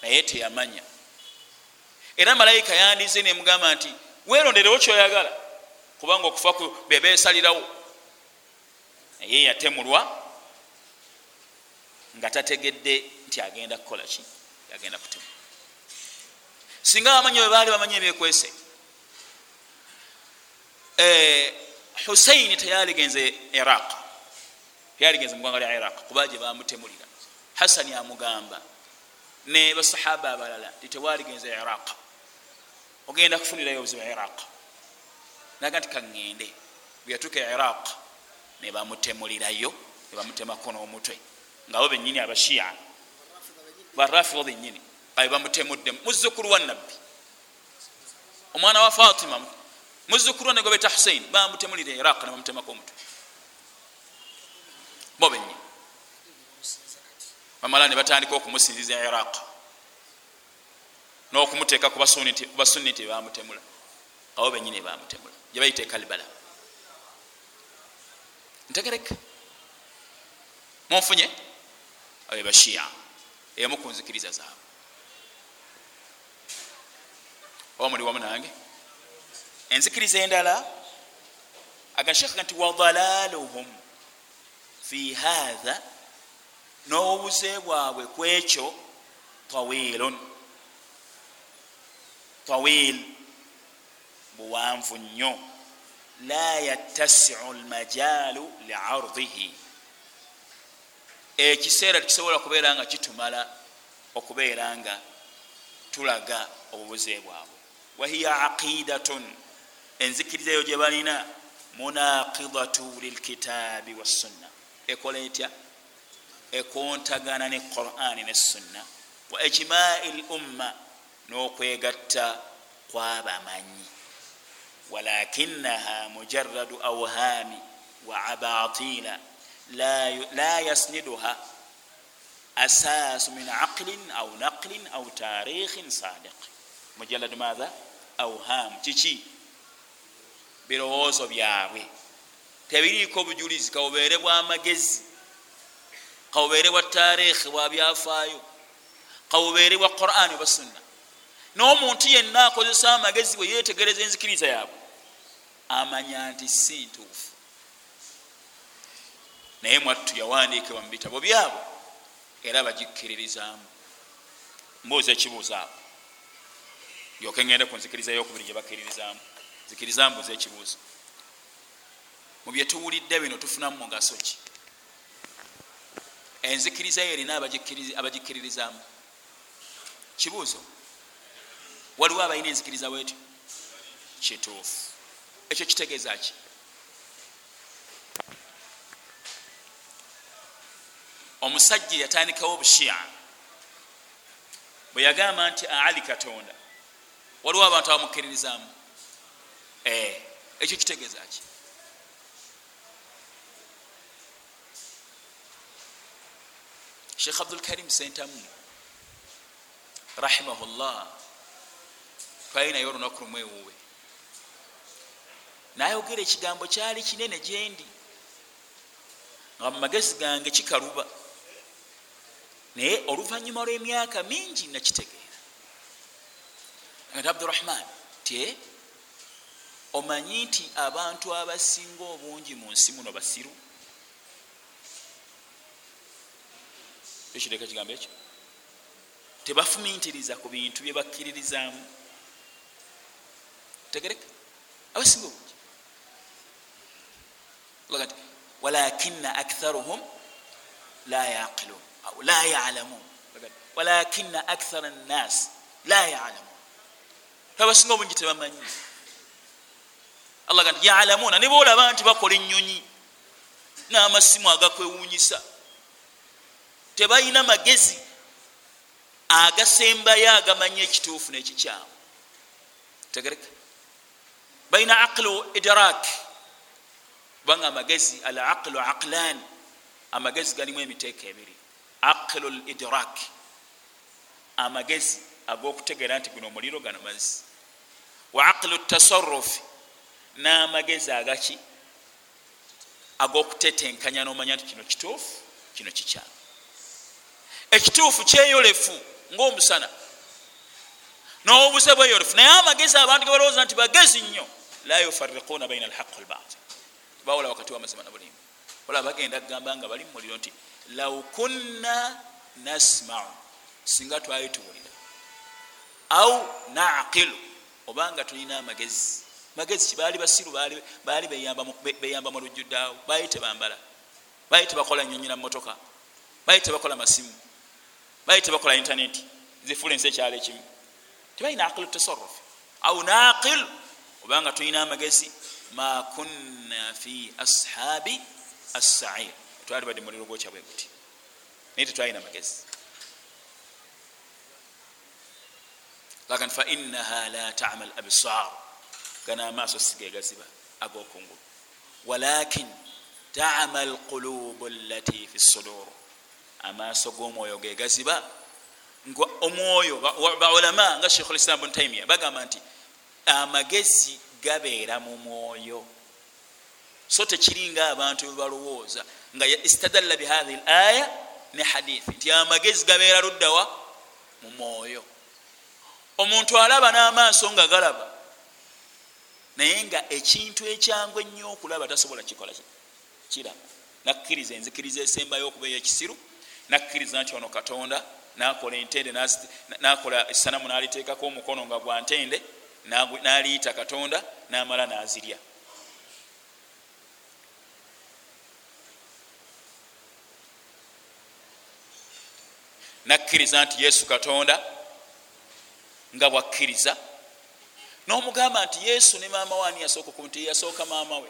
Naye teyamanya. Era malayika yandize nemugamba nti weeronderewo kyoyagala? Kubanga okufa bebesalirawo naye yatemulwa nga tategedde nti agenda kukola ki agenda kutema singa bamanyi bwe baali bamanyi ebyekwese eh, husaini teyaligenze iraq. Teyaligenze mugwanga lya iraq kuba gye bamutemulira hasani amugamba ne basahaba abalala ti tewaligenze iraq. Ogenda kufunirayo obuzibu iraq. Naga nti kaŋŋende bweyatuuka iraq nebamutemulirayo nebamutemako n'omutwe. Ngaabo benyini abashiya barafida benyini abe bamutemuddemu muzukulu wa nabbi omwana wa fatima muzukulu wa negobeta husain bamutemulira iraq nebamutemako omutwe bo benyini bamala ne batandika okumusinziza iraq. N'okumuteeka ku basunni nti bamutemula abo benyini bamutemula gyebayita ekalibala ntegereka munfunye? Abe bashiya emu ku nzikiriza zaabwe oba muli wamu nange? Enzikiriza endala agasheka nti wadalaluhum fi hatha n'obuze bwabwe kwekyo tawilun. Tawil buwanvu nnyo. La yattasiu lmajalu liardihi ekiseera tekisobola kubeera nga kitumala okubeera nga tulaga obubuze bwabwe. Wahiya aqidatun enzikiriza eyo gye balina munaqidatu lilkitaabi wassunna ekola etya? Ekontagana ne qurani ne sunna. Wa ijmai lumma n'okwegatta kwabamanyi. Walakinaha mujaradu awhami wa abatila la yasniduha asasu min aqlin au naqlin au tarikhin sadiq mujaladu matha awham kiki birowoozo byabwe tebiriiko obujulizi kabubeere bwamagezi kabubeere bwa tarikhi bwabyafaayo kabubeere bwa qurani oba sunna n'omuntu yenna akozesa amagezi bwe yetegereza enzikiriza yaabwe amanya nti si ntuufu naye mwattu yawandiikibwa mu bitabo byabwe era bagikkiririzaamu mbuuza ekibuuzo abo lyoke ngende ku nzikiriza yokubiri gye bakkiririzaamu. Zikiriza mbuuza ekibuuzo. Mu byetuwulidde bino tufunamu mugaso ki? Enzikiriza yo erina abagikkiririzaamu kibuuzo. Waliwo abalina enzikiriza bwetyo? Kituufu. Ekyo kitegeeza ki omusajja yatandikawo obushiya bwe yagamba nti ali katonda waliwo abantu abamukkiririzaamu. Eh, ekyo kitegeeza ki? Sheekh abdulkarim sentamu rahimahullah twali naye olunaku lumu ewuwe nayogera ekigambo kyali kinene gyendi nga mu magezi gange kikaluba naye oluvanyuma lw'emyaka mingi nakitegeera. Ati abdurahman ti omanyi nti abantu abasinga obungi mu nsi muno basiru? Ekiteeka ekigambo ekyo? Tebafumintiriza ku bintu bye bakkiririzaamu? Tegereka. Abasinga obungi. Ti walakina aktharuhum la yaqilun la yalamun walakina akthara nnas la yalamun abasinga obungi tebamanyi allah gati yalamuna ne boolaba nti bakola enyonyi n'amasimu agakwewunyisa tebalina magezi agasembayo agamanya ekituufu n'ekikyamu tegereka balina aqlu idrak kubanga amagezi al aqlu aqlan amagezi galimu emiteeka ebiri aqlu l idrak amagezi ag'okutegeera nti guno omuliro gano mazzi. Wa aqlu tasarufi n'amagezi agaki ag'okutetenkanya n'omanya nti kino kituufu kino kikyamu. Ekituufu kyeyolefu ngaomusana n'obuze bweyolefu naye amagezi abantu ge balowooza nti bagezi nnyo. La yufarikuuna baina alhaqi walbatil bawula wakati wamazima nabulimba olaba bagenda kugamba nga bali mumuliro nti law kunna nasmau. Singa twali tuwulira. Au naqilu. Obanga tulina amagezi. Magezi kibaali basiru baali beyamba mu lujjudaawo baali tebambala. Baali tebakola nyonyina mumotoka baali tebakola masimu. Baali tebakola intaneti zifuula ensi ekyalo ekimu. Tebalina aqilu tasaruf au naqilu. Obanga tulina amagezi. Ma kunna fi ashabi assair twali badde muliro gwokya bwe guti. Naye tetwalina magezi. Lakin fainaha la tama labsar gana amaaso sigegaziba agokungulu walakin tama alqulubu allati fi sudur. Amaaso g'omwoyo gegaziba nga omwoyo baulama nga sheikh lislam bun taimia bagamba nti amagezi gabeera mu mwoyo. So tekiringa abantu bebalowooza nga istadalla bihahi l aya ne hadithi nti amagezi gabeera luddawa mu mwoyo. Omuntu alaba n'amaaso nga galaba naye nga ekintu ekyangu ennyo okulaba tasobola kikola kiraba. Nakkiriza enzikiriza esembayo okuba eyekisiru nakkiriza nti ono katonda nakola entende nakola esanamu naliteekako omukono nga gwa ntende naliyita katonda namala nazirya nakkiriza nti yesu katonda nga bwakkiriza. Nomugamba nti yesu ne maama we ani yasooka ku nti yeyasooka maama we?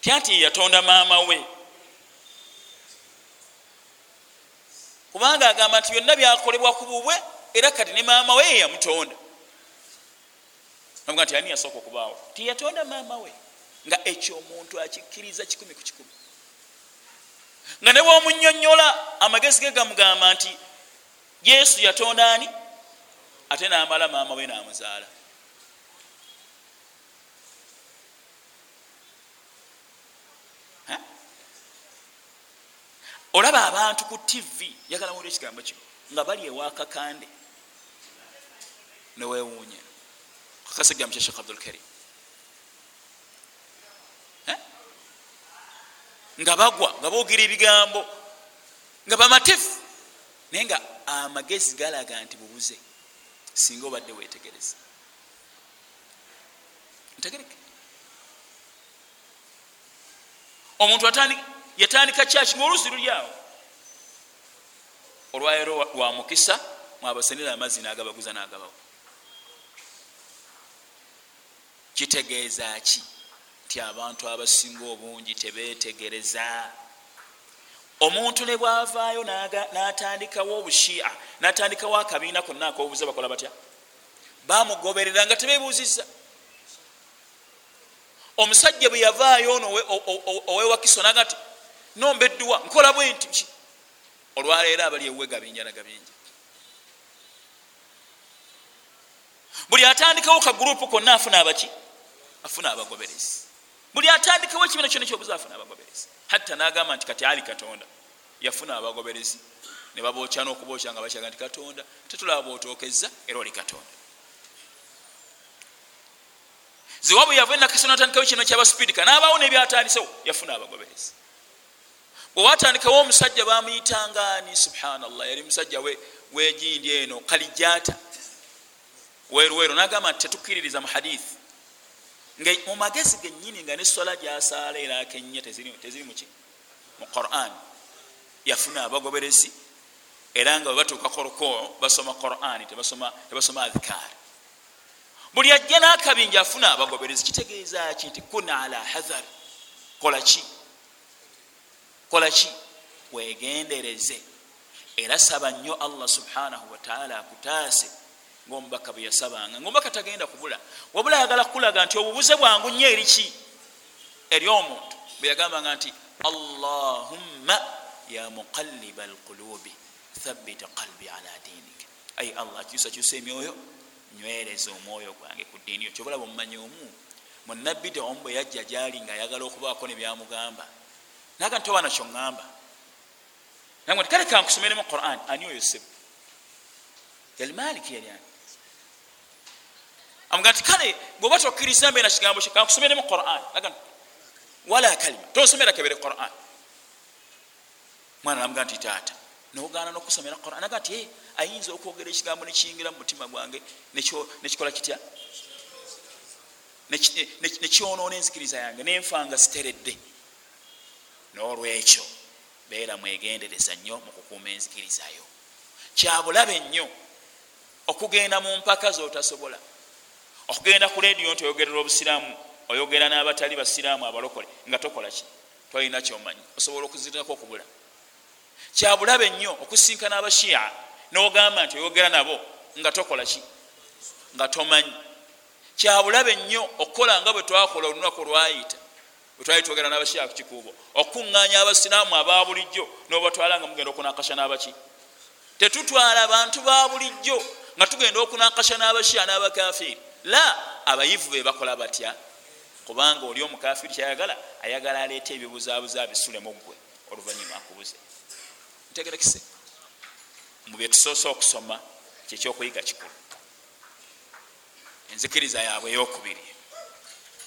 Tya nti yeyatonda maama we? Kubanga agamba nti byonna byakolebwa ku bubwe era kati ne maama we yeyamutonda noga nti ani yasooka okubaawo? Tiyatonda maama we nga ekyo omuntu akikkiriza kikumi ku kikumi nga ne bwomunyonyola amagezi ge gamugamba nti yesu yatonda ani? Ate namala maama we namuzaala. Olaba abantu ku tivi yagala muwulira ekigambo kino nga bali ewakakande newewuunya kakasa ekigambo kya shekh abdulkarim nga bagwa nga boogera ebigambo nga bamatefu naye nga amagezi galaga nti bubuze singa obadde wetegereza ntegereke. Omuntu yatandika kyaki ngaolusi luli awo. Olwaleero lwa mukisa mwabasenera amazzi nagabaguza nagabawo kitegeeza ki nti abantu abasinga obungi tebetegereza omuntu ne bwavaayo natandikawo obushia natandikawo akabiina konna akobuuza bakola batya? Bamugoberera nga tebebuuziza omusajja bwe yavaayo ono owewakiso naga ti nomba edduwa nkola bwe nti ki olwaleero abali ewuwe gabinja nagabinja buli atandikawo kagurupu konna afuna abaki? Afuna abagoberezi buli atandikawo ekibiina kyona kyobuza afuna abagoberezi. Hatta nagamba nti kati ali katonda. Yafuna abagoberezi. Ne babokya nokubokya nga bakyaga nti katonda tetulaba bwotokeza era oli katonda. Ziwa bwe yava enakasa natandikawo kino kyabasupidika nabawo nebyatandisewo yafuna abagoberezi. Bwewatandikawo omusajja bamuyitangani subhanallah yali musajja wegindi eno kalijata weruweru nagamba nti tetukkiririza mu hadithi mu magezi genyini nga nesola gyasaala era kenya teziri muki mu quran. Yafuna abagoberezi era nga webatuuka korukoo basoma quran tebasoma adhikaari buli ajja nakabinja afuna abagoberezi kitegeeza ki nti kun ala hadhar kolaki kolaki wegendereze era saba nnyo allah subhanahu wataala akutaase ngaomubaka bwe yasabanga. Ngaomubaka tagenda kubula. Wabula ayagala kukulaga nti obubuze bwangu nnyo eri ki? Eri omuntu. Bwe yagambanga nti allahumma ya muqaliba alqulubi thabita qalbi ala dinik. Ai allah kyusakyusa emyoyo nywereza omwoyo gwange ku ddiini. Yo kyobulaba omumanyi omu? Munabbi omu bwe yajja gyali nga ayagala okubaako nebyamugamba naga nti obaana kyoŋŋamba nagwe nti kale kankusomeremu quran ani oyo sebu yali maliki yali ani amuga nti kale bweoba tokkiriza mbeera kigambo kye kankusomeremu quran. Naga wala kalima. Tosomera kebere quran. Mwana namuga nti taata nogana nokusomera quran. Aga nti ayinza okwogera ekigambo nekiyingira mu mutima gwange nekikola kitya? Nekyonoona enzikiriza yange nenfanga siteredde. Nolwekyo beera mwegendereza nnyo mukukuuma enzikirizayo kyabulabe nnyo okugenda mu mpaka zotasobola okugenda ku lediyo nti oyogerera obusiraamu oyogera n'abatali basiraamu abalokole nga tokolaki twalina kyomanyi. Osobola okuzirirako okubula. Kyabulabe nnyo okusinkana abashiya nogamba nti oyogera nabo nga tokolaki nga tomanyi. Kyabulabe nnyo okukola nga bwe twakola olunaku lwayita bwetwali twogera nabashiya ku kikuubo okukuŋŋanya abasiraamu aba bulijjo nobatwala nga mugenda okunakasha n'abaki. Tetutwala bantu ba bulijjo nga tugenda okunakasha n'abashiya n'abakafiiri la abayivu be bakola batya? Kubanga oli omukafiri kyayagala ayagala aleeta ebibuzabuza bisulemu gwe oluvanyuma akubuze. Ntegerekise mubyetusoose okusoma kyekyokuyiga kikulu. Enzikiriza yaabwe eyokubiri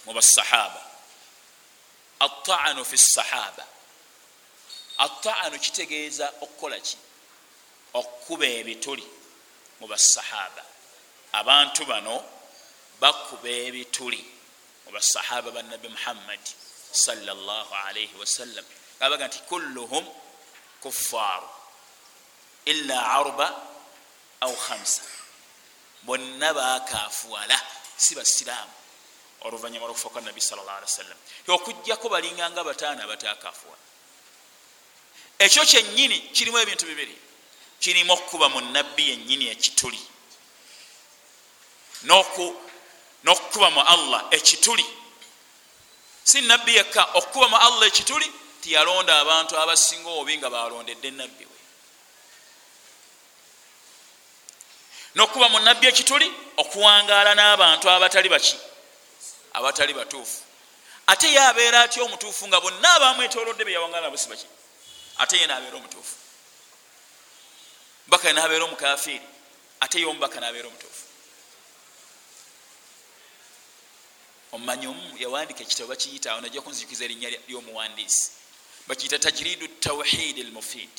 mubasahaba ataanu fi sahaba. Ataanu kitegeeza okukola ki? Okukuba ebituli mubasahaba abantu bano bakuba ebituli mubasahaba banabi muhammadi salaalaihi wasallam abaga nti kulluhum kuffaaru ila arba au khamsa. Bonna bakafuwala si basiraamu oluvanyuma lwokufa kwa nabi sal llah ali wasallam okujjako balinganga bataano abatakafuwala ekyo kyenyini kirimu ebintu bibiri. Kirimu okukuba mu nabbi yenyini ekituli n'okukuba mu allah ekituli. Si nabbi yekka okukuba mu allah ekituli tiyalonda abantu abasinga obubi nga balondedde nabbi we. N'okuba mu nabbi ekituli okuwangaala n'abantu abatali baki abatali batuufu. Ate ye abeera atya omutuufu nga bonna abamwetolodde beyawangaala nabo si baki? Ate ye nabeera omutuufu. Baka nabeera omukafiiri ate ye omubaka nabeera omutuufu omumanyi omu yawandika ekitabo bakiyita awo najja kunzijukiza erinnya lyomuwandiisi. Bakiyita tajiridu tawhidi almufid.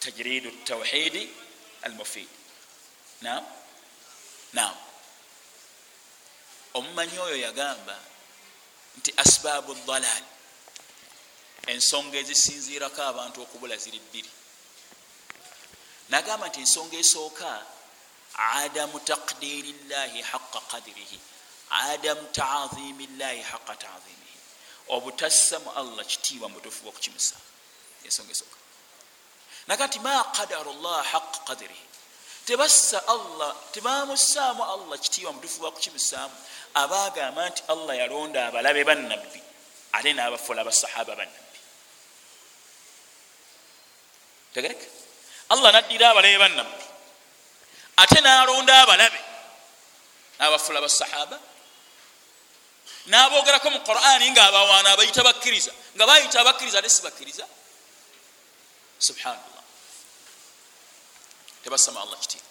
Tajiridu tawhidi almufid. Nam nam omumanyi oyo yagamba nti asbaabu dalal ensonga ezisinziirako abantu okubula ziri bbiri. Nagamba nti ensonga esooka adamu taqdiri llahi haqa qadirihi adamu taadhimi llahi haqa taadhimihi obutassa mu allah kitiibwa mubutuufu bwokukimusa ensonga esooka naga nti ma qadaru llah haqa qadirihi tebassa allah tebamusaamu allah kitiibwa mubutuufu bwokukimusaamu abagamba nti allah yalonda abalabe bannabbi ate nabafula basahaba bannabbi. Tegereka? Allah naddira abalabe bannabbi ate nalonda abalabe nabafula basahaba nabogerako mu qurani nga abawaana abayita bakkiriza nga bayita abakkiriza ate sibakkiriza? Subhanallah. Tebasama allah kitiibwa.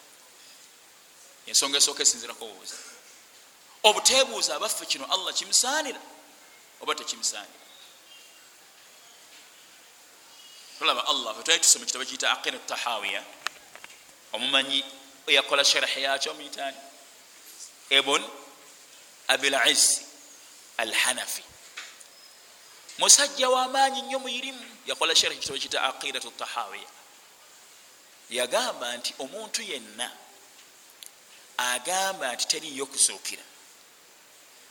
Ensonga esooka esinzirako obubuzi obutebuuza abaffe kino allah kimusaanira oba tekimusaanira tulaba allah fetwali tusoma kitabo kiyita aqira tahawiya omumanyi eyakola sharahi yakyo muyitani ebon abilaizi alhanafi. Musajja wamaanyi nnyo muirimu yakola sharahi kitabo kiyita aqiratu tahawiya yagamba nti omuntu yenna agamba nti teriyo kusuukira.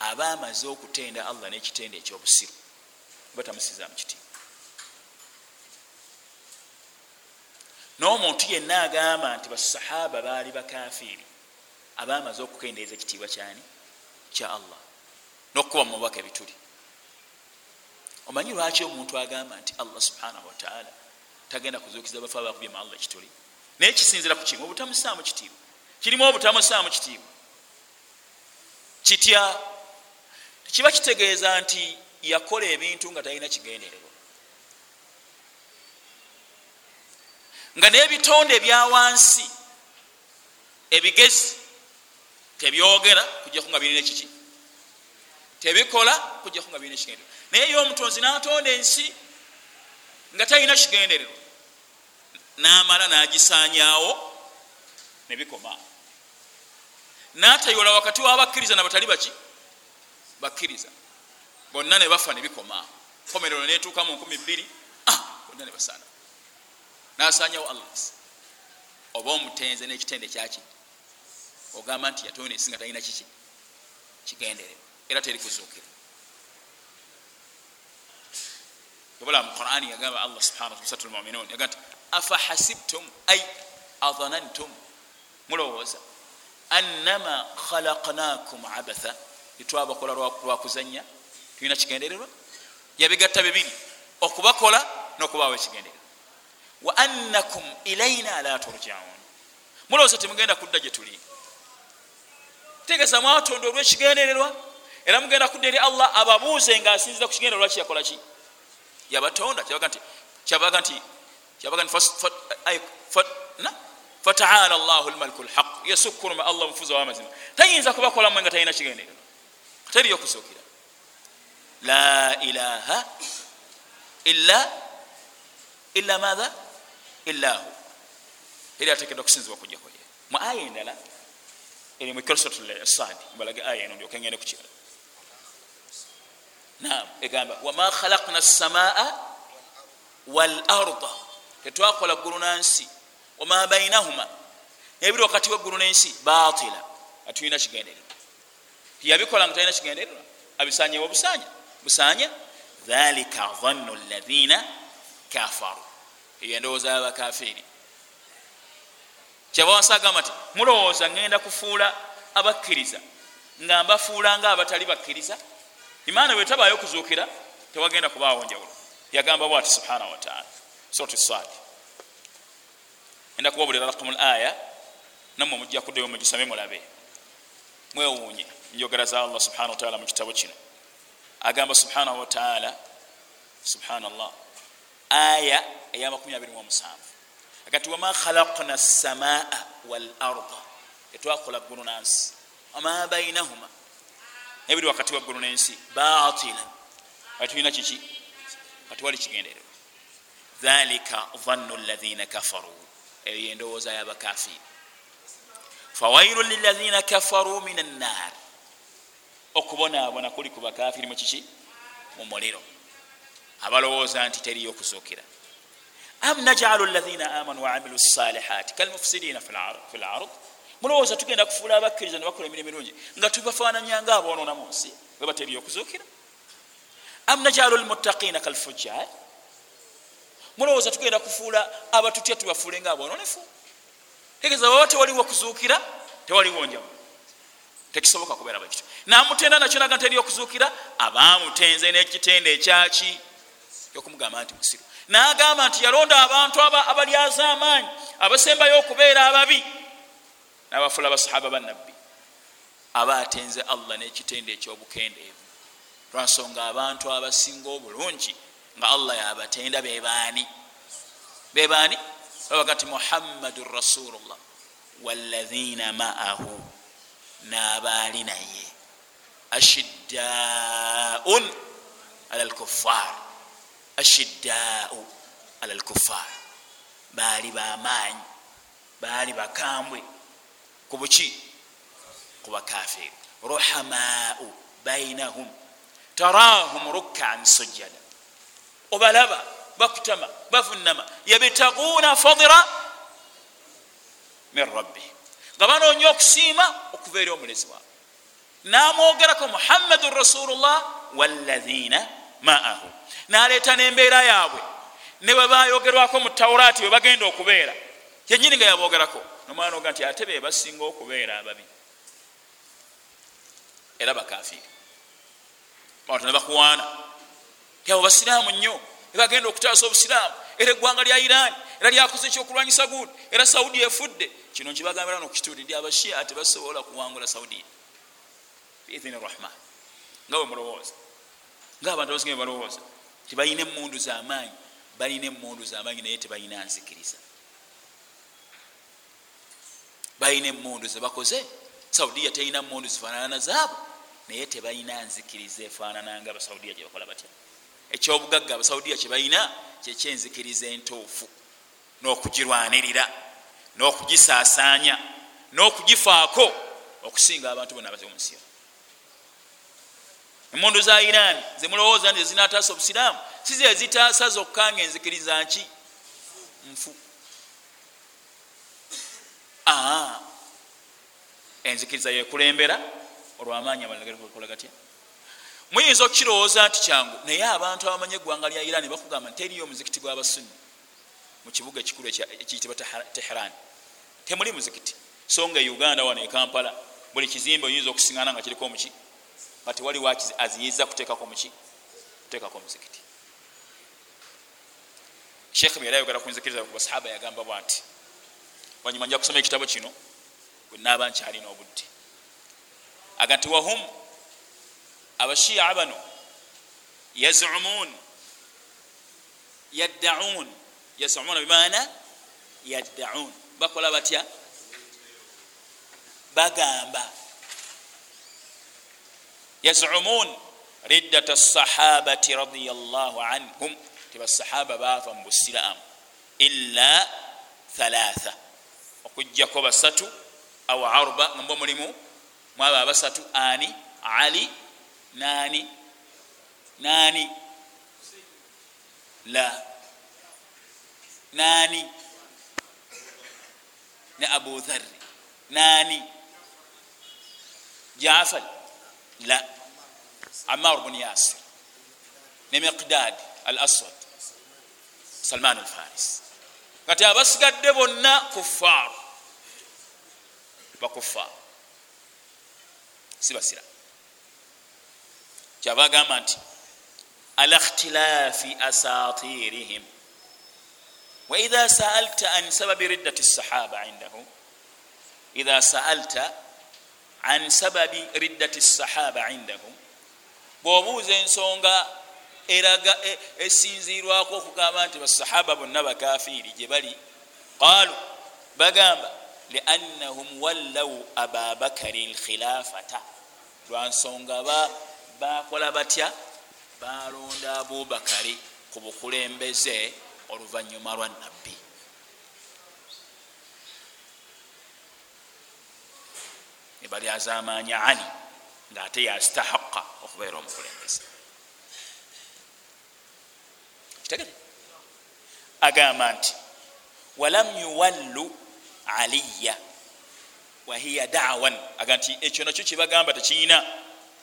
Aba amaze okutenda allah n'ekitende ekyobusiru. Batamusizaamu kitiibwa n'omuntu yenna agamba nti basahaba baali bakafiiri. Aba amaze okukendeeza ekitiibwa kyani? Kya allah n'okukuba mu mubaka ebituli. Omanyi lwaki omuntu agamba nti allah subhanahu wataala tagenda kuzuukiza bafe abakubye mu allah ekituli? Naye kisinzira ku kimu obutamusaamu kitiibwa. Kirimu obutamusaamu kitiibwa. Kitya? Tekiba kitegeeza nti yakola ebintu nga talina kigendererwa. Nga n'ebitonde ebyawansi ebigezi tebyogera kujjaku nga birina ekiki tebikola kujjaku nga birina ekigendererwa. Naye ye omutonzi natonda ensi nga talina kigendererwa. Namala nagisanyawo nebikoma natayola wakati wabakkiriza nabatali baki? Bakkiriza. Bonna nebafa nebikoma komerero netuuka mu nkumi bbiri ah, bonna nebasaana nasanyawo allah oba omutenze nekitende kyaki? Ogamba nti yatonda ensi nga talina kiki? Kigendererwa era teri kuzuukira obola mu qurani yagamba allah subhana sat lmuminun yaga nti afahasibtum ai adhanantum? Mulowooza. Annama khalaqnakum abatha. Etwabakola lwakuzanya tulina kigendererwa? Yabigatta bibiri. Okubakola nokubawo ekigendererwa. Wa annakum ilaina la turjaun. Mulowooza temugenda kudda gye tuli. Tegeza mwatonda olwekigendererwa era mugenda kudda eri allah ababuuze nga asinziza ku kigendererwa kiyakola ki? Yabatonda kyabaga nti fataala llahu lmaliku lhaq yasukuruma allah mufuzi wamazima tayinza kubakolamu nga talina kigendererwa teriyo okusuukira la ilaha illa illa matha illa hu. Eri atekedwa okusinzibwa okujjakoye mu aya endala eri mukrosatsaadi mbalage aya eno ndyoke ngende kukirala nam egamba wama khalakna samaa walarda. Tetwakola ggulu nansi wama bainahuma nebiri wakati weggulu nensi? Batila atulina kigendererwa. Tiyabikola nga talina kigendererwa? Abisanyewo busanya busanya dhalika dhannu lathina kafaru. Eyo endowooza yabakafiri kyaba wansi agamba nti mulowooza ngenda kufuula abakkiriza. Nga mbafuula nga abatali bakkiriza imaana bwetabayo okuzuukira tewagenda kubaawo njawulo. Yagamba bwati subhanahu wataala sot sadi enda kubabulira rakamu l aya nammwe mujja kuddeyo mugisame mulabe. Mwewuunye njogera za allah subhana wataala mu kitabo kino. Agamba subhanahu wataala subhanallah aya eya 27 agati wama khalakna samaa walarda. Tetwakola ggulu nansi. Wama bainahuma nebiri wakati wa ggulu nensi? Batila atulina kiki? Katiwali kigendererwa. Dhalika dhannu lathina kafaru. Eyo yendowooza yabakafiri fawailu lilathina kafaru min annar okubonaabona kuli ku bakafiri mukiki mu muliro. Abalowooza nti teriyo okuzuukira am najalu lathina amanu waamilu salihati kalmufsidina fi lard mulowooza tugenda kufuula abakkiriza nebakola emirimu mirungi nga tubafaananyanga aboonona mu nsi weba teriyo okuzuukira. Am najalu lmuttaqina kalfujjar mulowooza tugenda kufuula abatutya tubafuule nga aboononefu tegeza baba tewaliwo okuzuukira tewaliwo njamu tekisoboka kubeera bwekityo namutenda nakyo naga nteri okuzuukira abamutenze n'ekitende ekyaki? Kyokumugamba nti musiru. Nagamba nti yalonda abantu abalyaza amaanyi abasembayo okubeera ababi nabafula abasahaba banabbi aba atenze allah n'ekitende ekyobukendeevu. Lwansonga abantu abasinga obulungi nga allah yabatenda bebaani bebaani babaga nti muhammadun rasulullah walathina maahu n'abaali naye. Ashiddaun ala lkuffar ashiddaau ala lkuffar baali bamaanyi baali bakambwe ku buki? Ku bakafiri ruhamaau bainahum. Tarahum rukkan sujada obalaba bakutama bavunama yabtaguuna fadira min rabbihim nga banoonya okusiima okuva eri omulezi waabwe namwogerako muhammadun rasulullah walathina maahu. Naleeta nembeera yaabwe. Ne webayogerwako mu taurati we bagenda okubeera. Yenyini nga yabogerako nomwana oga nti ate be basinga okubeera ababi. Era bakafiri bantu nebakuwaana tyabo basiraamu nnyo ebagenda okutaasa obusiraamu. Era eggwanga lya iran era lyakoze ekyokulwanyisa gundi. Era saudi efudde. Kino nkibagambira nokukituudi ndi abashia tebasobola kuwangula saudia biidhini rahman. Nga we mulowooza. Nga abantu abasinga balowooza. Tibalina emundu zamaanyi. Balina emundu zamaanyi naye tebalina nzikiriza balina emundu zebakoze saudiya telina mundu zifanana nazaabo naye tebalina nzikiriza efaanananga abasaudiya gyebakola batya. Ekyobugagga abasaudiya kyebalina kyekyenzikiriza entuufu n'okugirwanirira n'okugisaasaanya n'okugifaako okusinga abantu bonna abaze munsi yo emundu za iran zemulowooza nti zezinataasa obusiraamu si ze zitaasa zokka nga enzikiriza nki? Nfu enzikiriza yekulembera olwamaanyi amalagakola gatya? Muyinza okukirowooza nti kyangu naye abantu abamanyi eggwanga lya iran bakugamba teriyo omuzikiti gw'abasunni mu kibuga ekikulu ekiyitibwa teheran temuli muzikiti. So nga uganda wano ekampala buli kizimbe oyinza okusiŋana nga kiriko omuki? Nga tewali aziyiza kuteekako muki kuteekako omuzikiti. Sheekh byali ayogera kunzikiriza basahaba yagamba bwa nti wanyuma nja kusoma ekitabo kino bwenaaba nkyalina obudde aga nti wahum abashiya bano yazumun. Yaddaun yasumuna bimaana? Yaddaun bakola batya? Bagamba yazumun. Riddat sahabati radiallah anhum. Tibasahaba bava mu busiraamu. Illa thalatha okujjako basatu aw arba ngamba mulimu mwaba basatu ani ali nani nani la nani ne abu dharri nani jafar la amar bun yasir ne miqdad al aswad salman alfaris kati abasigadde bonna kuffar bakuffar sibasira kyava agamba nti ala ikhtilafi asatirihim. Waidha saalta an sababi riddati sahaba indahu idha saalta an sababi riddati sahaba indahum bwobuuza ensonga eraga esinzirwako okugamba nti basahaba bonna bakafiiri gye bali qaalu bagamba liannahum wallaw ababakari lkhilafata lwansonga bakola batya? Balonda abubakari ku bukulembeze oluvanyuma lwa nabbi nebali azamanya ali ngaate yastahaqa okubeera omukulembeze? Kitegere. Agamba nti walam yuwallu aliya. Wahiya dawan. Aga nti ekyo nakyo kyebagamba tekiyina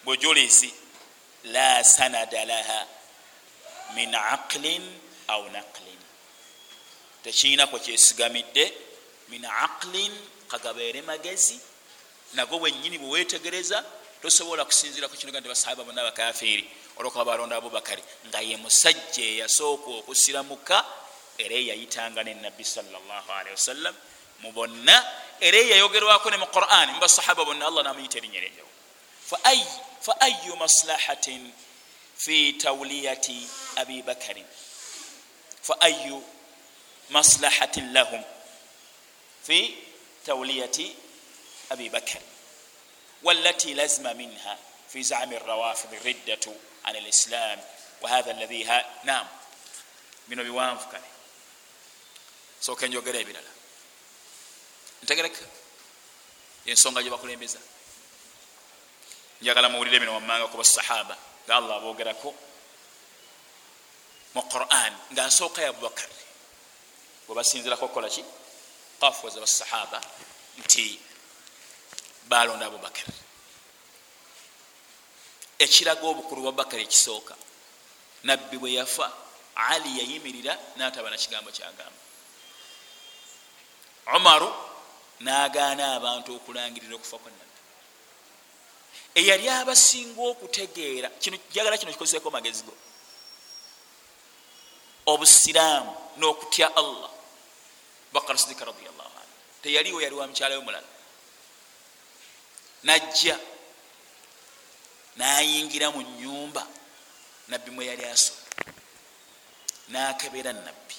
bwejolesi la sanada laha min aqlin au naqlin. Tekiyina kwe kyesigamidde min aqlin kagabeere magezi nago bwenyini bwewetegereza tosobola kusinziraku kino nti basahaba bonna bakafiiri olwokuba balonda abubakari nga ye musajja eyasooka okusiramuka era eyayitanga nenabbi salllahalihi wasallam mu bonna era eyayogerwako ne mu quran mu basahaba bonna allah namuyita erinnya lyenjawo fa ayu maslahatin fi tawliyati abi bakarin fa ayu maslahatin lahum fi tawliyati abi bakar والتي لزم منها في زعم الروافض الردة عن الإسلام وهذا الذي ها نعم bino biwanvu kale. Sooka enjogera ebirala. Ntegereka ensonga gye bakulembeza. Njagala muwulire bino wammanga ku basahaba nga allah abogerako mu quran ngaasooka ya abubakari webasinzirako okukola ki? Kafuwaza basahaba nti balonda abubakar. Ekiraga obukulu bwa bakari ekisooka. Nabbi bwe yafa ali yayimirira nataba nakigambo kyagamba. Omaru nagaana abantu okulangirira okufa kwa nabbi eyali abasinga okutegeera jagala kino kikozeeko magezi go. Obusiraamu n'okutya allah. Bakara sidika radiallahu anu teyaliwo yali wa mukyalayo mulala najja nayingira mu nyumba nabbi mwe yali asola nakebera nabbi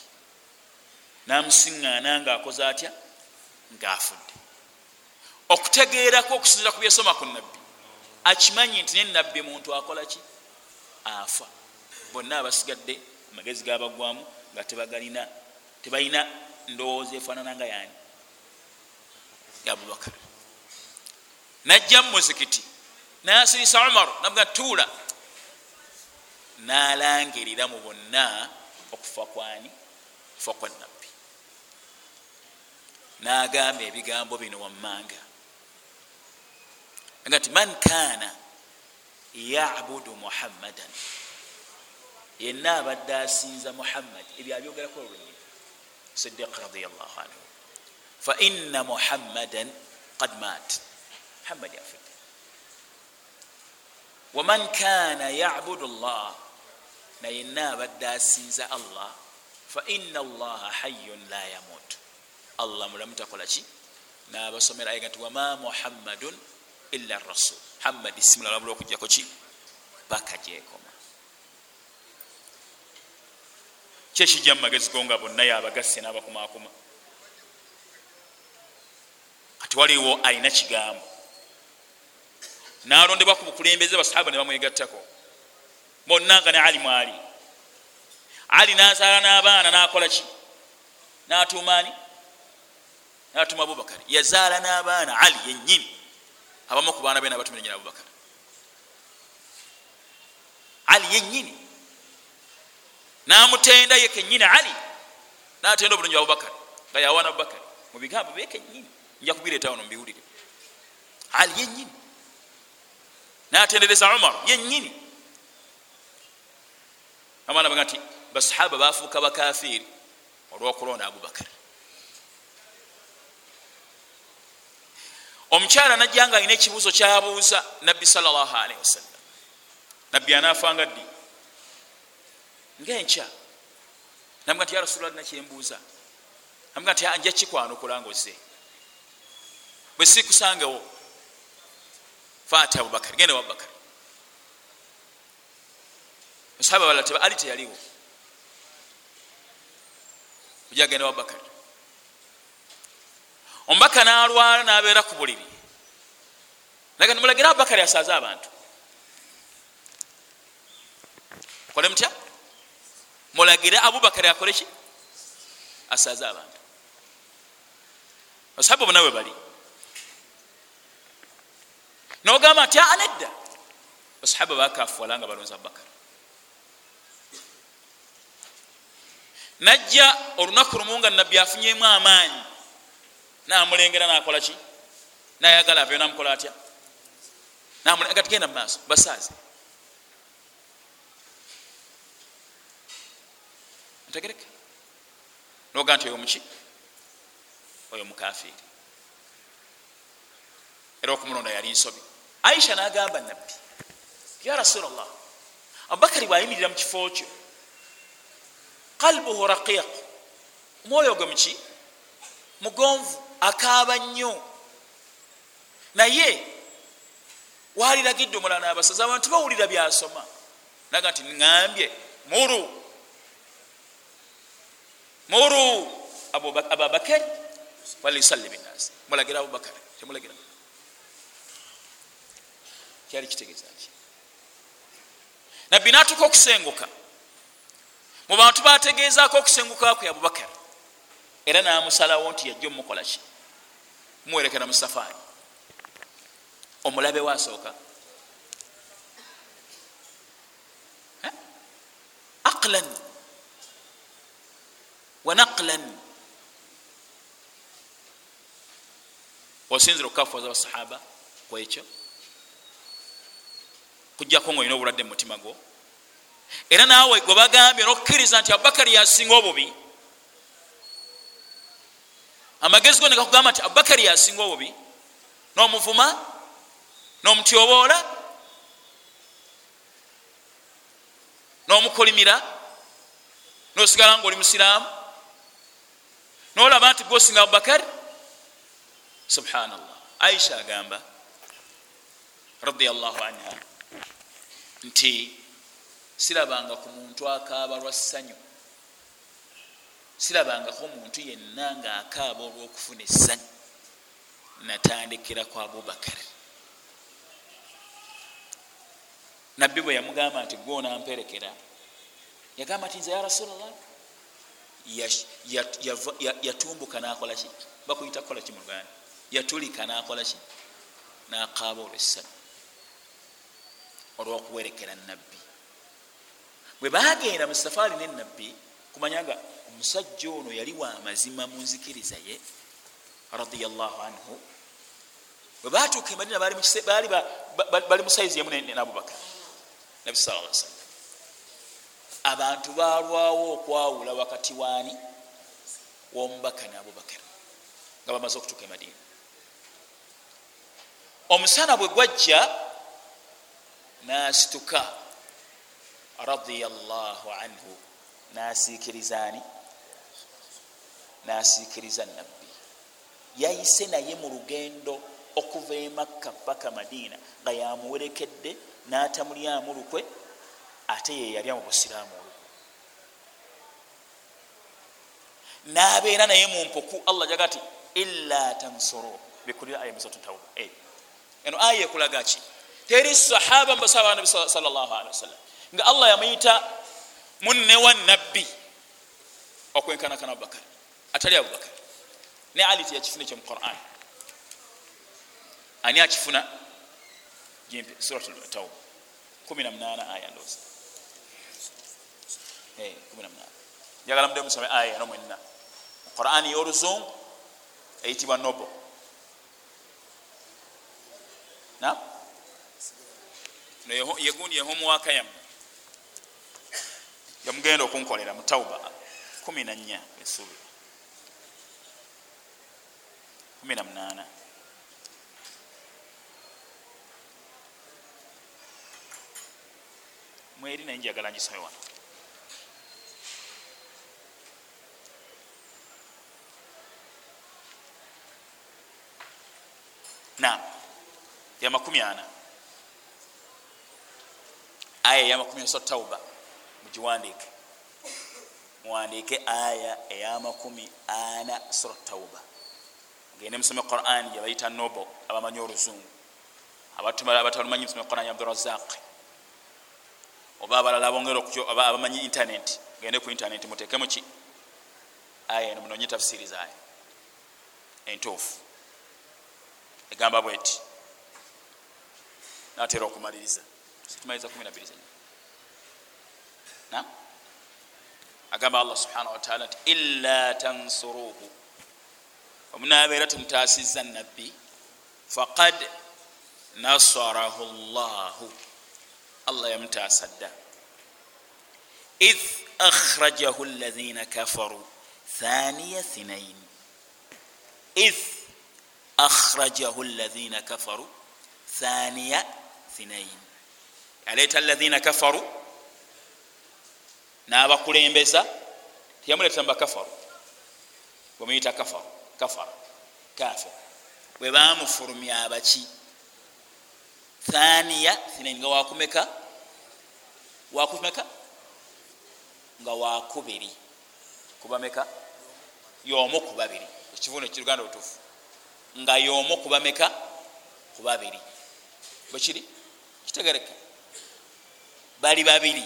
namusiŋŋaana ngaakoze atya ngaafudde okutegeerako okusinzira ku byesoma ku nabbi akimanyi nti nenabbi muntu akolaki afa. Bonna abasigadde amagezi gabagwamu nga tebagalina tebalina ndowooza efaanana nga yani abubakar najja mumuzikiti nayasirisa umar nabuga tuula. Nalangirira mu bonna okufa kwani? Okufa kwa nabbi nagamba ebigambo bino wammanga. Aga nti man kana yabudu muhammadan yenna abadde asinza muhammad ebyo abyogerako olwenyini sidiq radiallah anhu. Faina muhammadan qad mat muhammad afudde waman kana yabudu llah nayenna abadde asinza allah faina allaha hayun la yamut allah mulamu takolaki nabasomera ayega nti wama muhammadun illa rasul muhammadi simulalabula okujjako ki? Baka gyekoma kyekijja mu magezi go nga bonna yabagasse nabakumakuma kati waliwo alina kigambo. Nalondebwa ku bukulembeze basahaba ne bamwegattako. Bonna nga ne ali mwali. Ali nazaala n'abaana nakola ki? Natumaani natuma abubakari yazaala n'abaana ali yenyini abamu ku baana be nabatumire nyina abubakari ali yenyini namutenda ye kenyini ali. Natenda obulungi abubakari nga yawana abubakari mubigambo be kenyini nja kubireetawo nombiwulire ali yenyini natendereza umar yenyini amaana baga nti basahaba bafuuka bakafiri olwokulonda abubakari omukyala najja nga alina ekibuuzo kyabuuza nabbi salllahalihi wasallam. Nabbi anaafanga ddi? Ngaenkya namuga nti ya rasulla lina kyembuuza namuga nti nja kikwanukula nga ozze bwe sikusangewo. Faati abubakari gende wabubakari musahaba balala ali teyaliwo. Ojja gende wabubakari omubaka nalwala nabeera ku buliri. Laga nimulagire abubakari asaaze abantu. Kole mutya? Mulagire abubakari akole ki? Asaaze abantu. Basahaba bonawe bali? Nogamba nti anedda basahaba bakafuwala nga balonza abubakari najja olunaku lumu nga nabbi afunyemu amaanyi namulengera nakola ki? Nayagala aveyo namukola atya? Nga tugenda mumaaso basaaze. Ntegereke. Noga nti oyo muki? Oyo mukafiri era okumulonda yali nsobi. Aisha nagamba nabbi ya rasulllah abubakari bwayimirira mukifo kyo kalbuhu raqiq omwoyo gwe muki? Mugonvu akaaba nnyo. Naye waliragidde omulala nabasaza abantu bawulira byasoma. Naga nti ŋambye muru muru ababakari falisalli binasi mulagira abubakari temulagira kyali kitegeeza ki? Nabbi natuka okusenguka. Mu bantu bategeezako okusenguka kwe abubakari era namusalawo nti yajja omukola ki? Muwerekera mu safaari omulabe wasooka aqlan. Wa naqlan. Osinzira okukafuwaza basahaba kwekyo kujjako nga olina obulwadde mu mutima gwo? Era naawe gwe bagambye nokukkiriza nti abubakari yasinga obubi amagezi go negakugamba nti abubakari yasinga obubi nomuvuma nomutyoboola nomukolimira nosigala nga oli musiraamu nolaba nti gosinga abubakari subhanallah. Aisha agamba radiallahu anha nti sirabanga ku muntu akaaba lwa ssanyu sirabangako omuntu yenna nga akaaba olwokufuna essanyu natandikira ku abubakari nabbi bwe yamugamba nti gwoonamperekera yagamba nti nze ya rasulllah yatumbuka nakolaki bakuyita kukolaki mu luganda yatulika nakolaki nakaaba olwessanu olwokuwerekera nabbi. Bwe bagenda mu safaari nenabbi kumanya nga omusajja ono yali wa mazima mu nzikiriza ye radiallahu anhu. Bwe batuuka emadina bali mu saizi emu nabubakar nabi sa sallam abantu balwawo okwawula wakati waani womubaka ne abubakar nga bamaze okutuuka emadina omusana bwe gwajja nasituka radiallahu anhu nasiikiriza ani nasiikiriza nabbi yayise naye mu lugendo okuva emakka paka madiina nga yamuwerekedde n'atamulyamu lukwe ate yeyalya mu busiraamu olwo. N'abeera naye mu mpuku allah jaga ti illa tansuru bikulira aya misatu tawba eno aya ekulaga ki? Teri sahaba mbasaba nabi salllah alihi wasallam nga allah yamuyita munne wa nabbi okwenkanakana abubakar atali abubakar. Ne ali tiyakifuna ekyo mu quran. Ani akifuna? Jimpe surat tauba 18 aya ndoza 18 njagala mude musome aya eno mwenna. Quran y'oluzungu eyitibwa nobo. Na? Yegundi yehomuwaka yamme yamugenda okunkolera mu tauba 14 esubi. 18 mweri naye njagala ngisome wano. Nam ya makumi ana. Aya ya makumi so tauba mugiwandiike muwandiike aya eyamakumi ana sura tauba gende musome quran gyebayita nobo abamanyi oluzungu. Abatalumanyi musome quran abdurazaq oba abalala bongera oba abamanyi internet gende ku internet mutekemu ki? Aya eno munonye tafsiri zayo entuufu. Egamba bweti. Natera okumaliriza. Situmaliza 12 na agamba allah subhanahu wataala nti illa tansuruhu. Omunabeera tumutasiza nabbi faqad nasarahu llahu allah yamutaasa dda. Id akhrajahu lazina kafaru thaniya thinain id akhrajahu lazina kafaru thaniya thinain aleeta lazina kafaru n'abakulembeza tiyamuleeta mubakafaru bwemuyita kafaru kafara kafir bwe bamufulumya abaki. Thaniya nga wakumeka wakumeka nga wakubiri kubameka yomu ku babiri ekivuno kiruganda butuufu nga yomu kubameka ku babiri bwekiri kitegereka bali babiri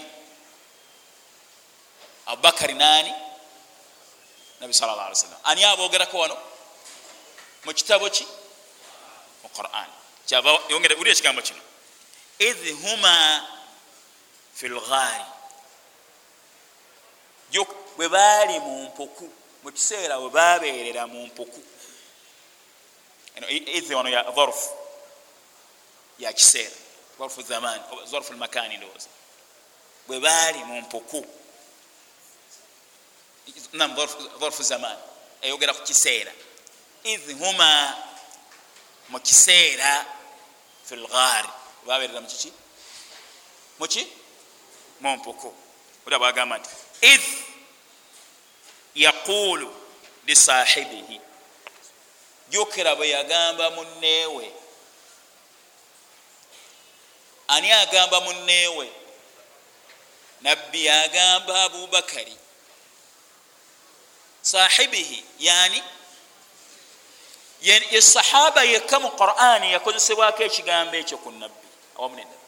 abubakari nani? Nabi sal llah ali sallam ani abogerako wano? Mu kitabo ki mu quran. Kyava yongera uli ekigambo kino idh huma fi lgaari bwe baali mu mpuku mu kiseera bwe babeerera mu mpuku idh wano ya dharf ya kiseera. Dharfu zaman dharfu lmakani ndowooza bwe baali mu mpuku nam dharfu zaman. Eyogera ku kiseera. Idh huma mu kiseera fi lgaari baberera mukiki muki mu mpuku. Ula bwagamba nti idh yaqulu lisahibihi jukira bwe yagamba munneewe ani agamba munneewe nabbi agamba abubakari sahibihi yani ye sahaba yekka mu qurani yakozesebwako ekigambo ekyo ku nabbi awamu nenabbi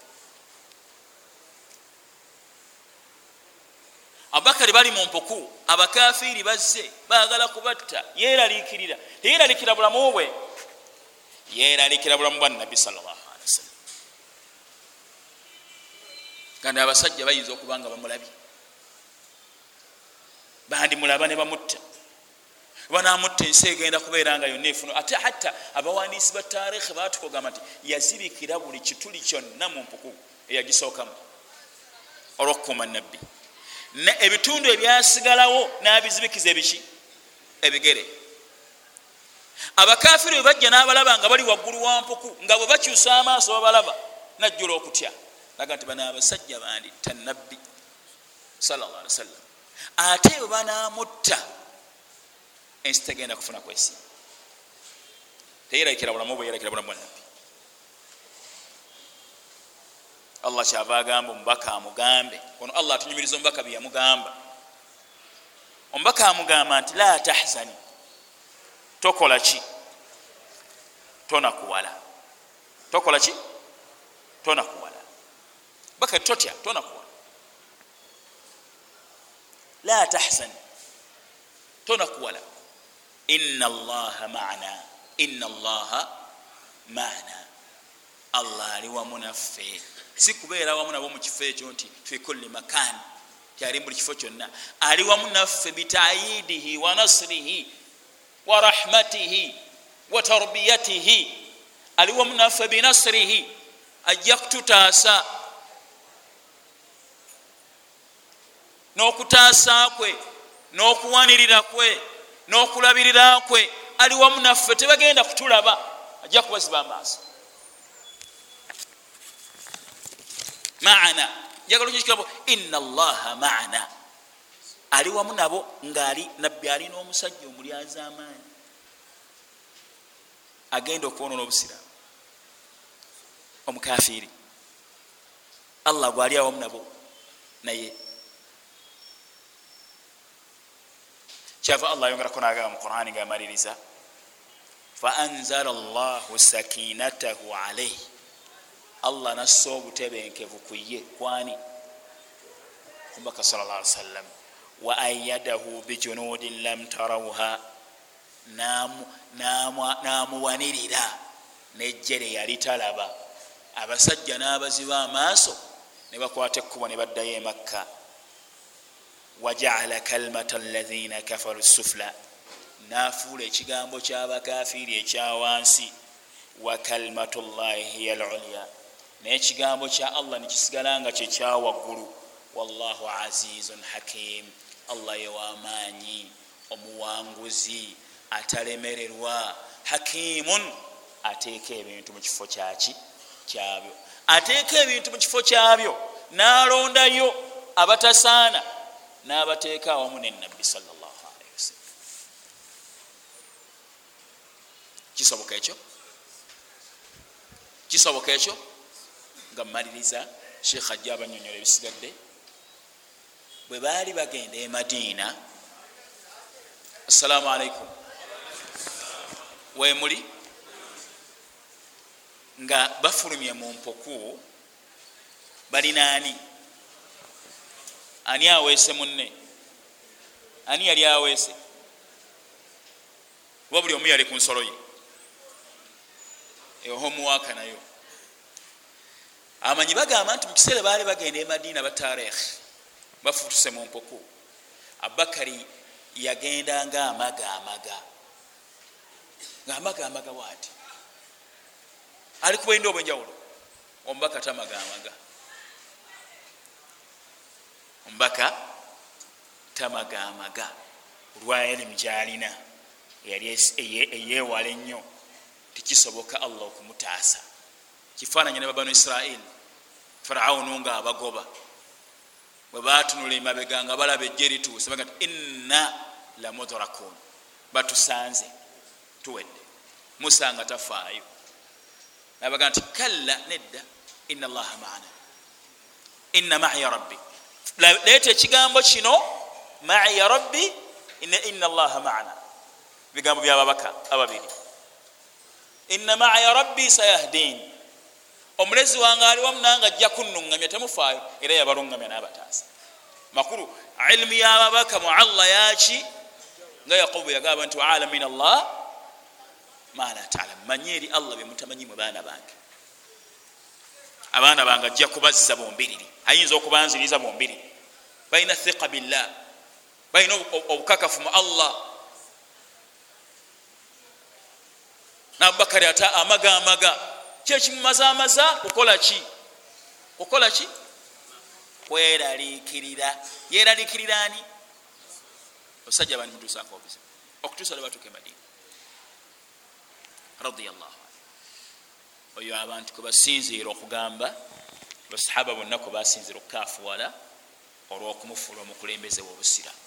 abubakari bali mu mpuku abakafiiri bazze baagala kubatta yeeraliikirira teyeeralikira bulamu bwe yeeralikira bulamu bwa nabbi salllahalwasallam ganda abasajja bayinza okuba nga bamulabye bandimulaba ne bamutta. Banamutta ensi egenda kubeera nga yonna efuna ate hatta abawandiisi ba tarikhi batukogamba nti yazibikira buli kituli kyonna mu mpuku eyagisookamu. Olwokukuuma nabbi ebitundu ebyasigalawo nabizibikiza ebiki? Ebigere. Abakafiru bwe bajja n'abalaba nga bali waggulu wa mpuku nga bwe bakyusa amaaso babalaba najjula okutya. Aga nti bano abasajja banditta nabbi salalla ali wasallam ate bwe banamutta ensi tegenda kufuna kwesi teyerayikira bulamu bwe yerayikira bulamu bwa nabbi allah kyava agamba omubaka amugambe. Ono allah atunyumiriza omubaka byeyamugamba omubaka amugamba nti la tahzani tokola ki? Tonakuwala. Tokola ki? Tonakuwala. Baka totya? Tonakuwala la tahzani tonakuwala ina allaha maana ina allaha maana allah ali wamu naffe si kubeera wamu nabo mukifo ekyo nti fi kulli makan kyali buli kifo kyonna ali wamu naffe bitayidihi wa nasrihi wa rahmatihi wa tarbiyatihi ali wamu naffe binasrihi ajja kututaasa n'okutaasa kwe n'okuwanirira kwe n'okulabirira kwe ali wamu naffe tebagenda kutulaba ajja kubaziba amaaso. Maana njagala okikirabo ina allaha maana. Ali wamu nabo ngaali nabbi alina omusajja omulyaza amaanyi agenda okwonona obusiraamu. Omukafiiri. Allah gwali awamu nabo naye kyava allah ayongerako nagamba mu qurani ngaamaliriza faanzala llahu sakinatahu alaihi allah nassa obutebenkevu kuye kwani. Omubaka sal llah ali sallam wa ayadahu bijunudin lam tarawha. Namuwanirira nejjere yali talaba. Abasajja n'abaziba amaaso ne bakwata ekkubo ne baddayo emakka wajaala kalimata alaina kafaru sufla nafuula ekigambo kyabakafiiri ekyawansi wa kalimatu llahi hiya lulya naye ekigambo kya allah nekisigala nga kyekyawaggulu wallahu azizun hakim allah yewamaanyi omuwanguzi atalemererwa. Hakimun ateeka ebintu mukifo kyaki kyabyo. Ateeka ebintu mukifo kyabyo. Nalondayo abatasaana nabateeka awamu nenabbi salllahalaihi wasallam. Kisoboka ekyo? Kisoboka ekyo? Nga mmaliriza sheekh ajja abanyonyola ebisigadde bwe baali bagenda e madiina assalaamu alaikum wemuli nga bafulumye mu mpuku balinaani ani aweese munne? Ani yali aweese? Kuba buli omu yali ku nsolo ye. Ehomuwaaka nayo. Amanyi bagamba nti mukiseera baali bagenda e madiina batarikhi bafutuse mu mpuku abakari yagenda nga amaga amaga nga amaga amaga waati? Ali kubwenda obwenjawulo? Omubaka tamaga amaga omubaka tamaga amaga olwayalimu gyalina eyewala ennyo tikisoboka allah okumutaasa. Kifaananya ne babanu isirairi farawunu nga abagoba bwe batunula emabega nga balaba ejje rituuse baga nti inna lamudrakun batusanze tuwedde. Musa nga tafaayo. Nabaga nti kalla nedda ina allaha maana. Inna maya rabbi leeta ekigambo kino maya rabbi ina allaha maana. Bigambo byababaka ababiri. Inna maya rabbi sayahdin. Omulezi wange ali wamu nange ajja kunuŋŋamya temufaayo era yabaluŋŋamya n'abataasa. Makulu ilimu yababaka mu allah yaki nga yaqubu yagamba nti waala min allah mala talam. Manye eri allah bemutamanyi mu baana bange abaana bange ajja kubazza bombiriri ayinza okubanziriza bombiriri balina thiqa billah. Balina obukakafu mu allah. Nabubakari ate amaga amaga. Kyekimumazamaza kukola ki? Kukola ki? Kweraliikirira. Yeraliikirira ani? Abasajja bani mutuusako obuzibu okutuusa lwebatuuka emadina radiallahu oyo abantu kwebasinziira okugamba basahaba bonna kwe basinziira okukafuwala olwokumufuula omukulembeze wobusiramu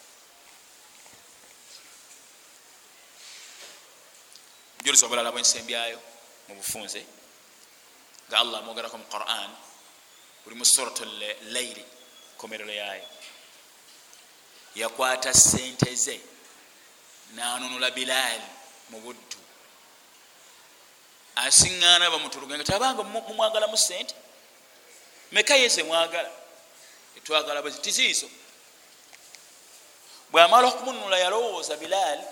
juliza obulala bwensembyayo mu bufunze nga allah amwogerako mu quran buli mu surat lairi komerero yayo yakwata sente ze nanunula bilaali mu buddu asiŋŋaana bamutulugenga tabanga mumwagalamu sente meka yese mwagala etwagala bwe tiziizo. Bwamala okumununula yalowooza bilaali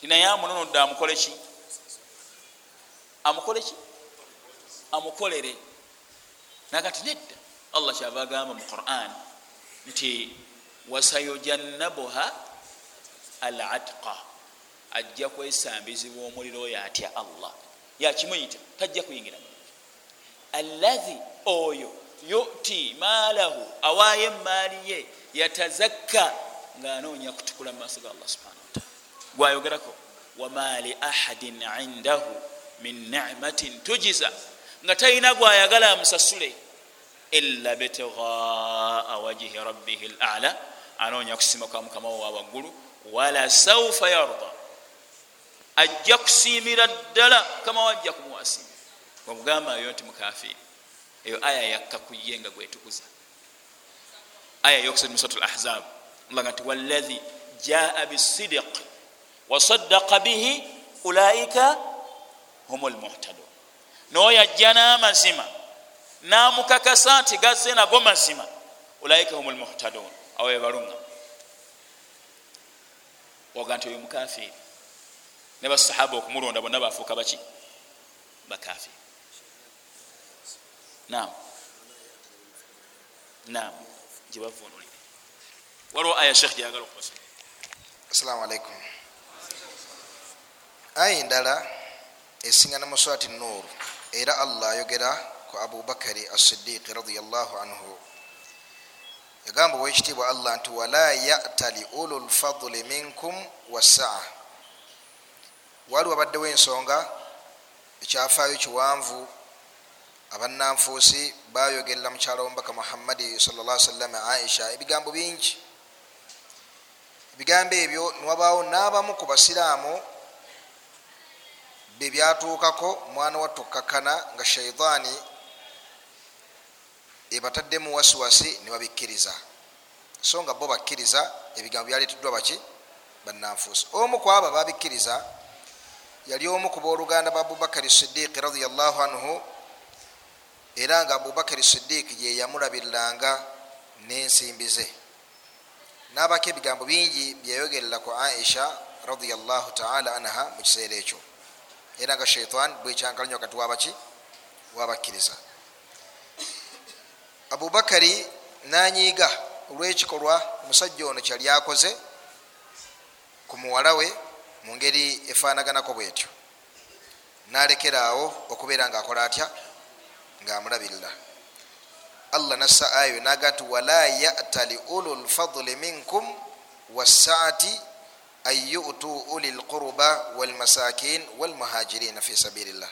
tinaye amununudde amukole ki? Amukole ki? Amukolere. Nakati nedda allah kyava agamba mu quran nti wasayujannabuha al atqa ajja kwesambizibwa omuliro oyo atya allah yakimuyita tajja kuyingira allahi oyo yuti maalahu awaayo emaali ye yatazakka ngaanoonya kutukula mu maaso ga allah subhana wataala gwayogerako wama li ahadin indahu min nimatin tujiza nga talina gwayagala amusasule ila bitigaa wajihi rabbihi lala anoonya kusima kwa mukama we wawaggulu wala saufa yarda ajja kusiimira ddala. Kama wajja kumuwasiima wamugamba yo nti mukafiri eyo aya yakka kuye nga gwetukuza. Aya yokusatu musat lahzab nga nti wallahi jaa bisidiqi wasaddaqa bihi ulaika hum lmuhtadun noyo ajja n'amazima namukakasa nti gazze nago mazima ulaika hum lmuhtadun awo ebalunga oga nti oyo mukafiri ne basahaba okumulonda bonna bafuuka baki? Bakafiri nam nam gyebavunulire waliwo aya shekh gyagala okubasa assalamu alaikum ayi ndala esingana mu swati nur era allah ayogera ku abubakari asidiqi radiallahu anhu. Yagamba owekitiibwa allah nti wala yatali ulu lfadli minkum wasaa wali wabaddewo ensonga ekyafaayo kiwanvu abannanfuusi bayogerera mukyala womubaka muhammadi salla sallama aisha ebigambo bingi. Ebigambo ebyo niwabaawo n'abamu ku basiraamu bebyatuukako mwana wattu okkakkana nga shaitaani ebataddemu wasiwasi nebabikkiriza so nga bo bakkiriza ebigambo byaleeteddwa baki? Bannanfuusi. Omu ku abo babikkiriza yali omu ku booluganda ba abubakari sidiiki radiallahu anhu era nga abubakari sidiiki ye yamulabiriranga n'ensimbi ze. N'abako ebigambo bingi byeyogerera ku aisha radiallahu taala anha mu kiseera ekyo. Era nga shaitan bwekyankalanya wakati wabaki wabakkiriza abubakari nanyiiga olwekikolwa omusajja ono kyali akoze ku muwala we mu ngeri efaanaganako bwetyo. Nalekeraawo okubeera nga akola atya? Ngaamulabirira allah nassa ayo naga nti wala yatali ulu lfadli minkum wasaati an yutu uli lquruba walmasakin walmuhajirina fi sabilillah.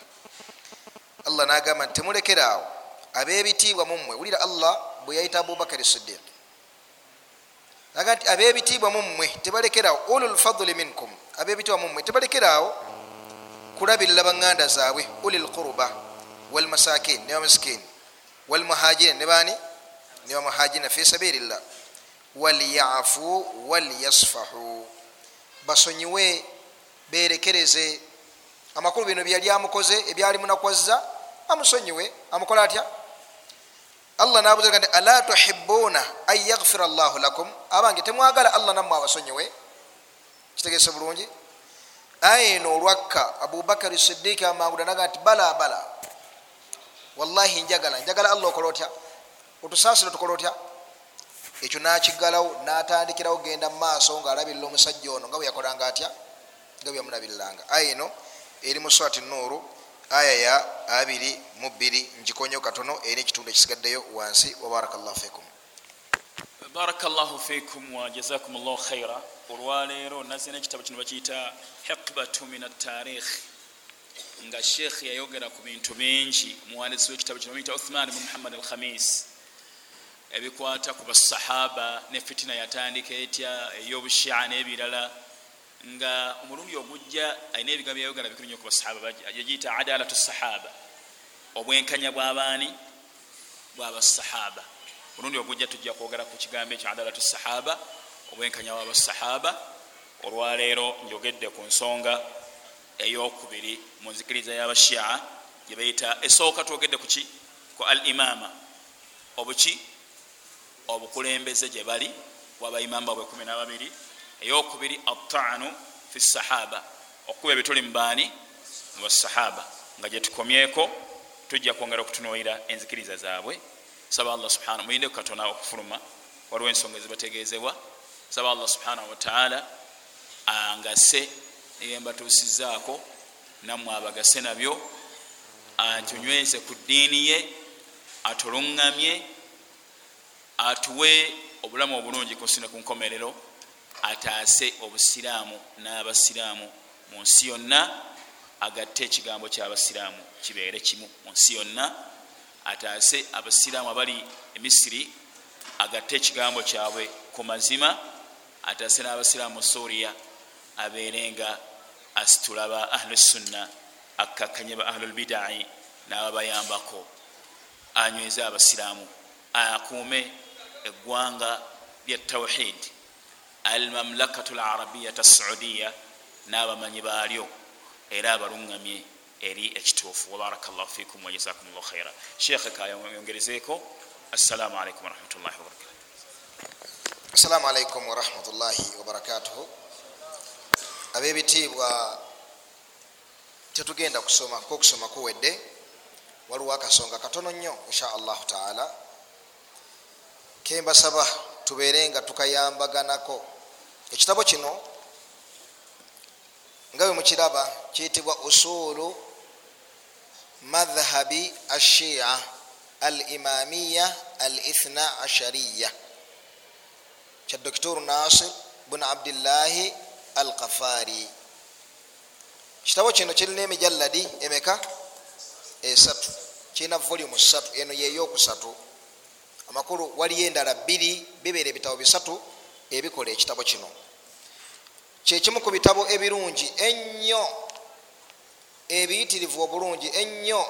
Allah nagamba nti temulekeraawo abebitiibwa mummwe wulira allah bwe yayita abubakari sidiq aga nti abebitiibwa mummwe tebalekerawo ulu lfadli minkum abebitiibwa mummwe tebalekerawo kulabirira baŋŋanda zaabwe uli lquruba walmasakin ne bamiskin walmuhajirin ne bani ne bamuhajirina fi sabilillah. Walyafu walyasfahu basonyiwe berekereze. Amakulu bino byali amukoze ebyali munakwaza amusonyiwe amukola atya? Allah nabuza nti ala tuhibuna an yaghfira llahu lakum? Abange temwagala allah nammwe abasonyiwe kitegese bulungi. Aya eno olwakka abubakari sidiiki amanguda naga nti bala bala. Wallahi njagala njagala allah okola otya? Otusaasire tukola otya? Ekyo nakigalawo natandikirawo genda mumaaso nga alabirira omusajja ono nga bwe yakolanga atya? Nga bwe yamulabiriranga aya eno eri mu swati nuuru aya ya abiri mu bbiri ngikonyo katono eri ekitundu ekisigaddeyo wansi. Wabaraka llahu fikum baraka llahu fikum wajazakum llahu khaira olwaleero nazina ekitabo kino bakiyita hiqbatu min atarikh nga sheekh yayogera ku bintu bingi. Muwandiisi wekitabo kino bamuyita uthman bn muhammad al khamis ebikwata ku basahaba ne fitina yatandika etya ey'obushia n'ebirala nga omulundi ogujja alina ebigambo byayogera bikulu nyo ku basahaba yagiyita adalatu sahaba obwenkanya bw'abaani bwabasahaba omulundi ogujja tujja kwogera ku kigambo ekyo adalatu sahaba obwenkanya bwabasahaba olwaleero njogedde ku nsonga eyokubiri mu nzikiriza y'abashia gye bayita esooka twogedde kuki ku al imama obuki obukulembeze gye bali bwabaimamba bwe 12 eyokubiri ataanu fi sahaba. Okuba ebituli mubaani mubasahaba nga gyetukomyeko tujja kwongera okutunuulira enzikiriza zaabwe saba allah subhana muyinde ku katonda okufuluma waliwo ensonga ezibategeezebwa. Saba allah subhanahu wataala angase neyembatuusizaako nammwe abagase nabyo. Atunyweze ku ddiini ye. Atuluŋŋamye atuwe obulamu obulungi kusina ku nkomerero. Ataase obusiraamu n'abasiraamu mu nsi yonna. Agatte ekigambo kyabasiraamu kibeere kimu mu nsi yonna ataase abasiraamu abali emisiri agatte ekigambo kyabwe ku mazima ataase n'abasiraamu suuriya abeere nga asitula ba ahlusunna akkakkanye ba ahlulbidai n'ababayambako. Anyweze abasiraamu akuume eggwanga lya tawhid almamlakatu larabiyata saudiya n'abamanyi baalyo era abaluŋŋamye eri ekituufu. Wabaraka llahu fikum wajazakum llahu khaira sheekhe kayongerezeeko assalamu alaikum warahmatullahi wabarakatu assalamu alaikum warahmatullahi wabarakatuhu abebitiibwa tetugenda kusoma kokusoma kuwedde waliwo akasonga katono nnyo insha allahu taala. Kembasaba tubeere nga tukayambaganako. Ekitabo kino nga bwe mukiraba kiyitibwa usulu madhhabi ashia al imamiya al ithna ashariya kya dokitoru nasir bun abdillahi al kafari kitabo kino kirina emijalladi emeka esatu kirina volumu satu eno yeyokusatu amakulu waliyo endala bbiri bibeera ebitabo bisatu ebikola ekitabo kino. Kyekimu ku bitabo ebirungi ennyo ebiyitirivu obulungi ennyo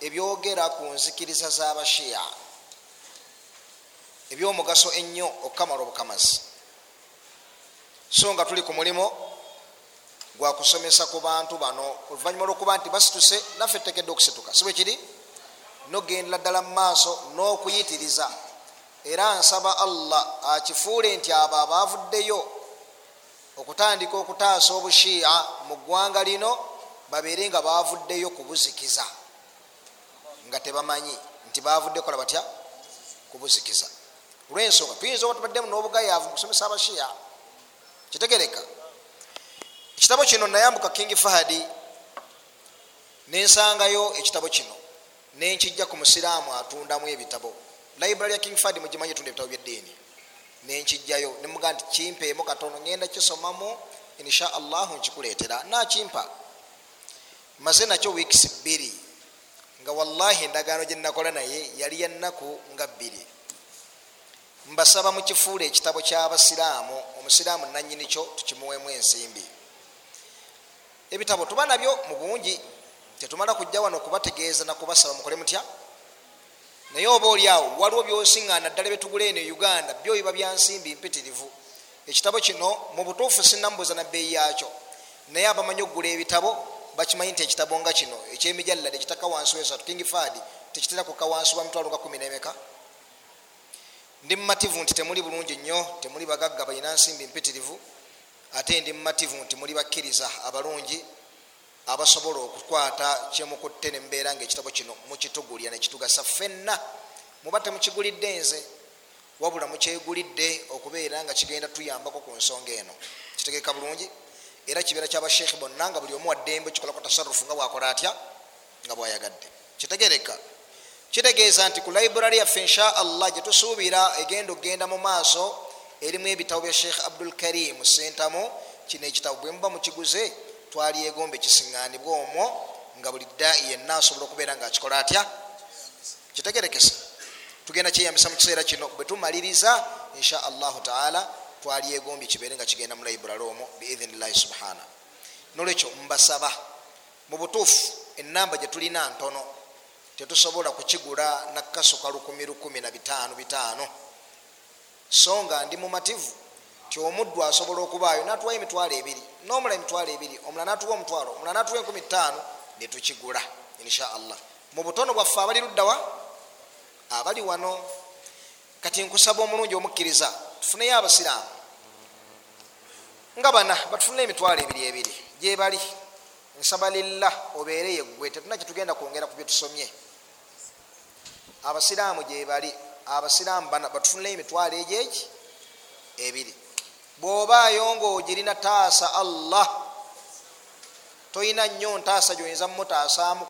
ebyogera ku nzikiriza z'abashiya. Ebyomugaso ennyo okukamala obukamazi. So nga tuli ku mulimo gwakusomesa ku bantu bano oluvanyuma lwokuba nti basituse naffe tutekedde okusituka. Si bwe kiri? Nogendera ddala mu maaso n'okuyitiriza. Era nsaba allah akifuule nti abo abavuddeyo okutandika okutaasa obushiya mu ggwanga lino babeere nga bavuddeyo kubuzikiza nga tebamanyi nti bavudde kola batya? Kubuzikiza olwensonga tuyinza oba tubaddemu n'obugayaavu mukusomesa abashiya? Kitegereka ekitabo kino nayambuka king fahadi nensangayo ekitabo kino nenkijja ku musiraamu atundamu ebitabo. Library ya king fahadi mugimanyi etunda ebitabo byeddiini. Nenkijjayo nemuga nti kimpeemu katono ngenda kisomamu insha allahu nkikuleetera. Nakimpa maze nakyo weeks bbiri. Nga wallahi endagaano gyenakola naye yali yanaku nga bbiri. Mbasaba mukifuula ekitabo kyabasiraamu omusiraamu nanyini kyo tukimuwemu ensimbi. Ebitabo tuba nabyo mu bungi tetumala kujja wano okubategeeza nakubasaba mukole mutya? Naye oba oliawo waliwo byosiŋŋaana ddala betugula eno e uganda byo biba byansimbi mpitirivu. Ekitabo kino mu butuufu sinambuza na bbeeyi yakyo naye abamanyi okugula ebitabo bakimanyi nti ekitabo nga kino ekyemijallade kitaka wansi wesatu king fad tekitera kuka wansi wa mitwalo nga kumi nemeka? Ndi mumativu nti temuli bulungi nnyo temuli bagagga balina nsimbi mpitirivu ate ndi mumativu nti muli bakkiriza abalungi abasobola okukwata kyemukutte nembeera nga ekitabo kino mukitugulya nekitugasa ffenna. Muba temukigulidde nze wabula mukyegulidde okubeera nga kigenda tuyambako ku nsonga eno. Kitegeka bulungi era kibeera kyabashekhi bonna nga buli omu waddembe kikolako tasarufu nga bwakola atya? Nga bwayagadde. Kitegereka kitegeeza nti ku library yaffe insha allah gyetusuubira egenda okgenda mu maaso erimu ebitabo bya sheikh abdul karim sentamu. Kino ekitabo bwe muba mukiguze twalyegomba ekisiŋanibwa omwo nga buli dai yenna asobola okubeera nga akikola atya? Kitegerekese tugenda kyeyambisa mu kiseera kino bwe tumaliriza insha allahu taala twalyegombye kibeere nga kigenda mu library omwo biidhinillahi subhana. Nolwekyo mbasaba mu butuufu enamba gyetulina ntono tetusobola kukigula nakasuka 15 so nga ndi mumativu ti omuddu asobola okubaayo natuwayo emitwalo ebiri nomula emitwalo ebiri omula natuwa omutwalo omula natuwa 15 netukigula insha allah mu butono bwaffe abali luddawa abali wano. Kati nkusaba omulungi omukkiriza tufuneyo abasiraamu nga bana batufunire emitwalo ebiri ebiri. Gyebali nsaba lillah obeere yeggwe. Tetuna kyetugenda kwongera ku byetusomye abasiraamu gyebali abasiraamu bana batufunire emitwalo egyeki ebiri. Bwobaayo ngaogirina taasa allah toyina nnyo ntaasa gyoyinza mumutaasaamu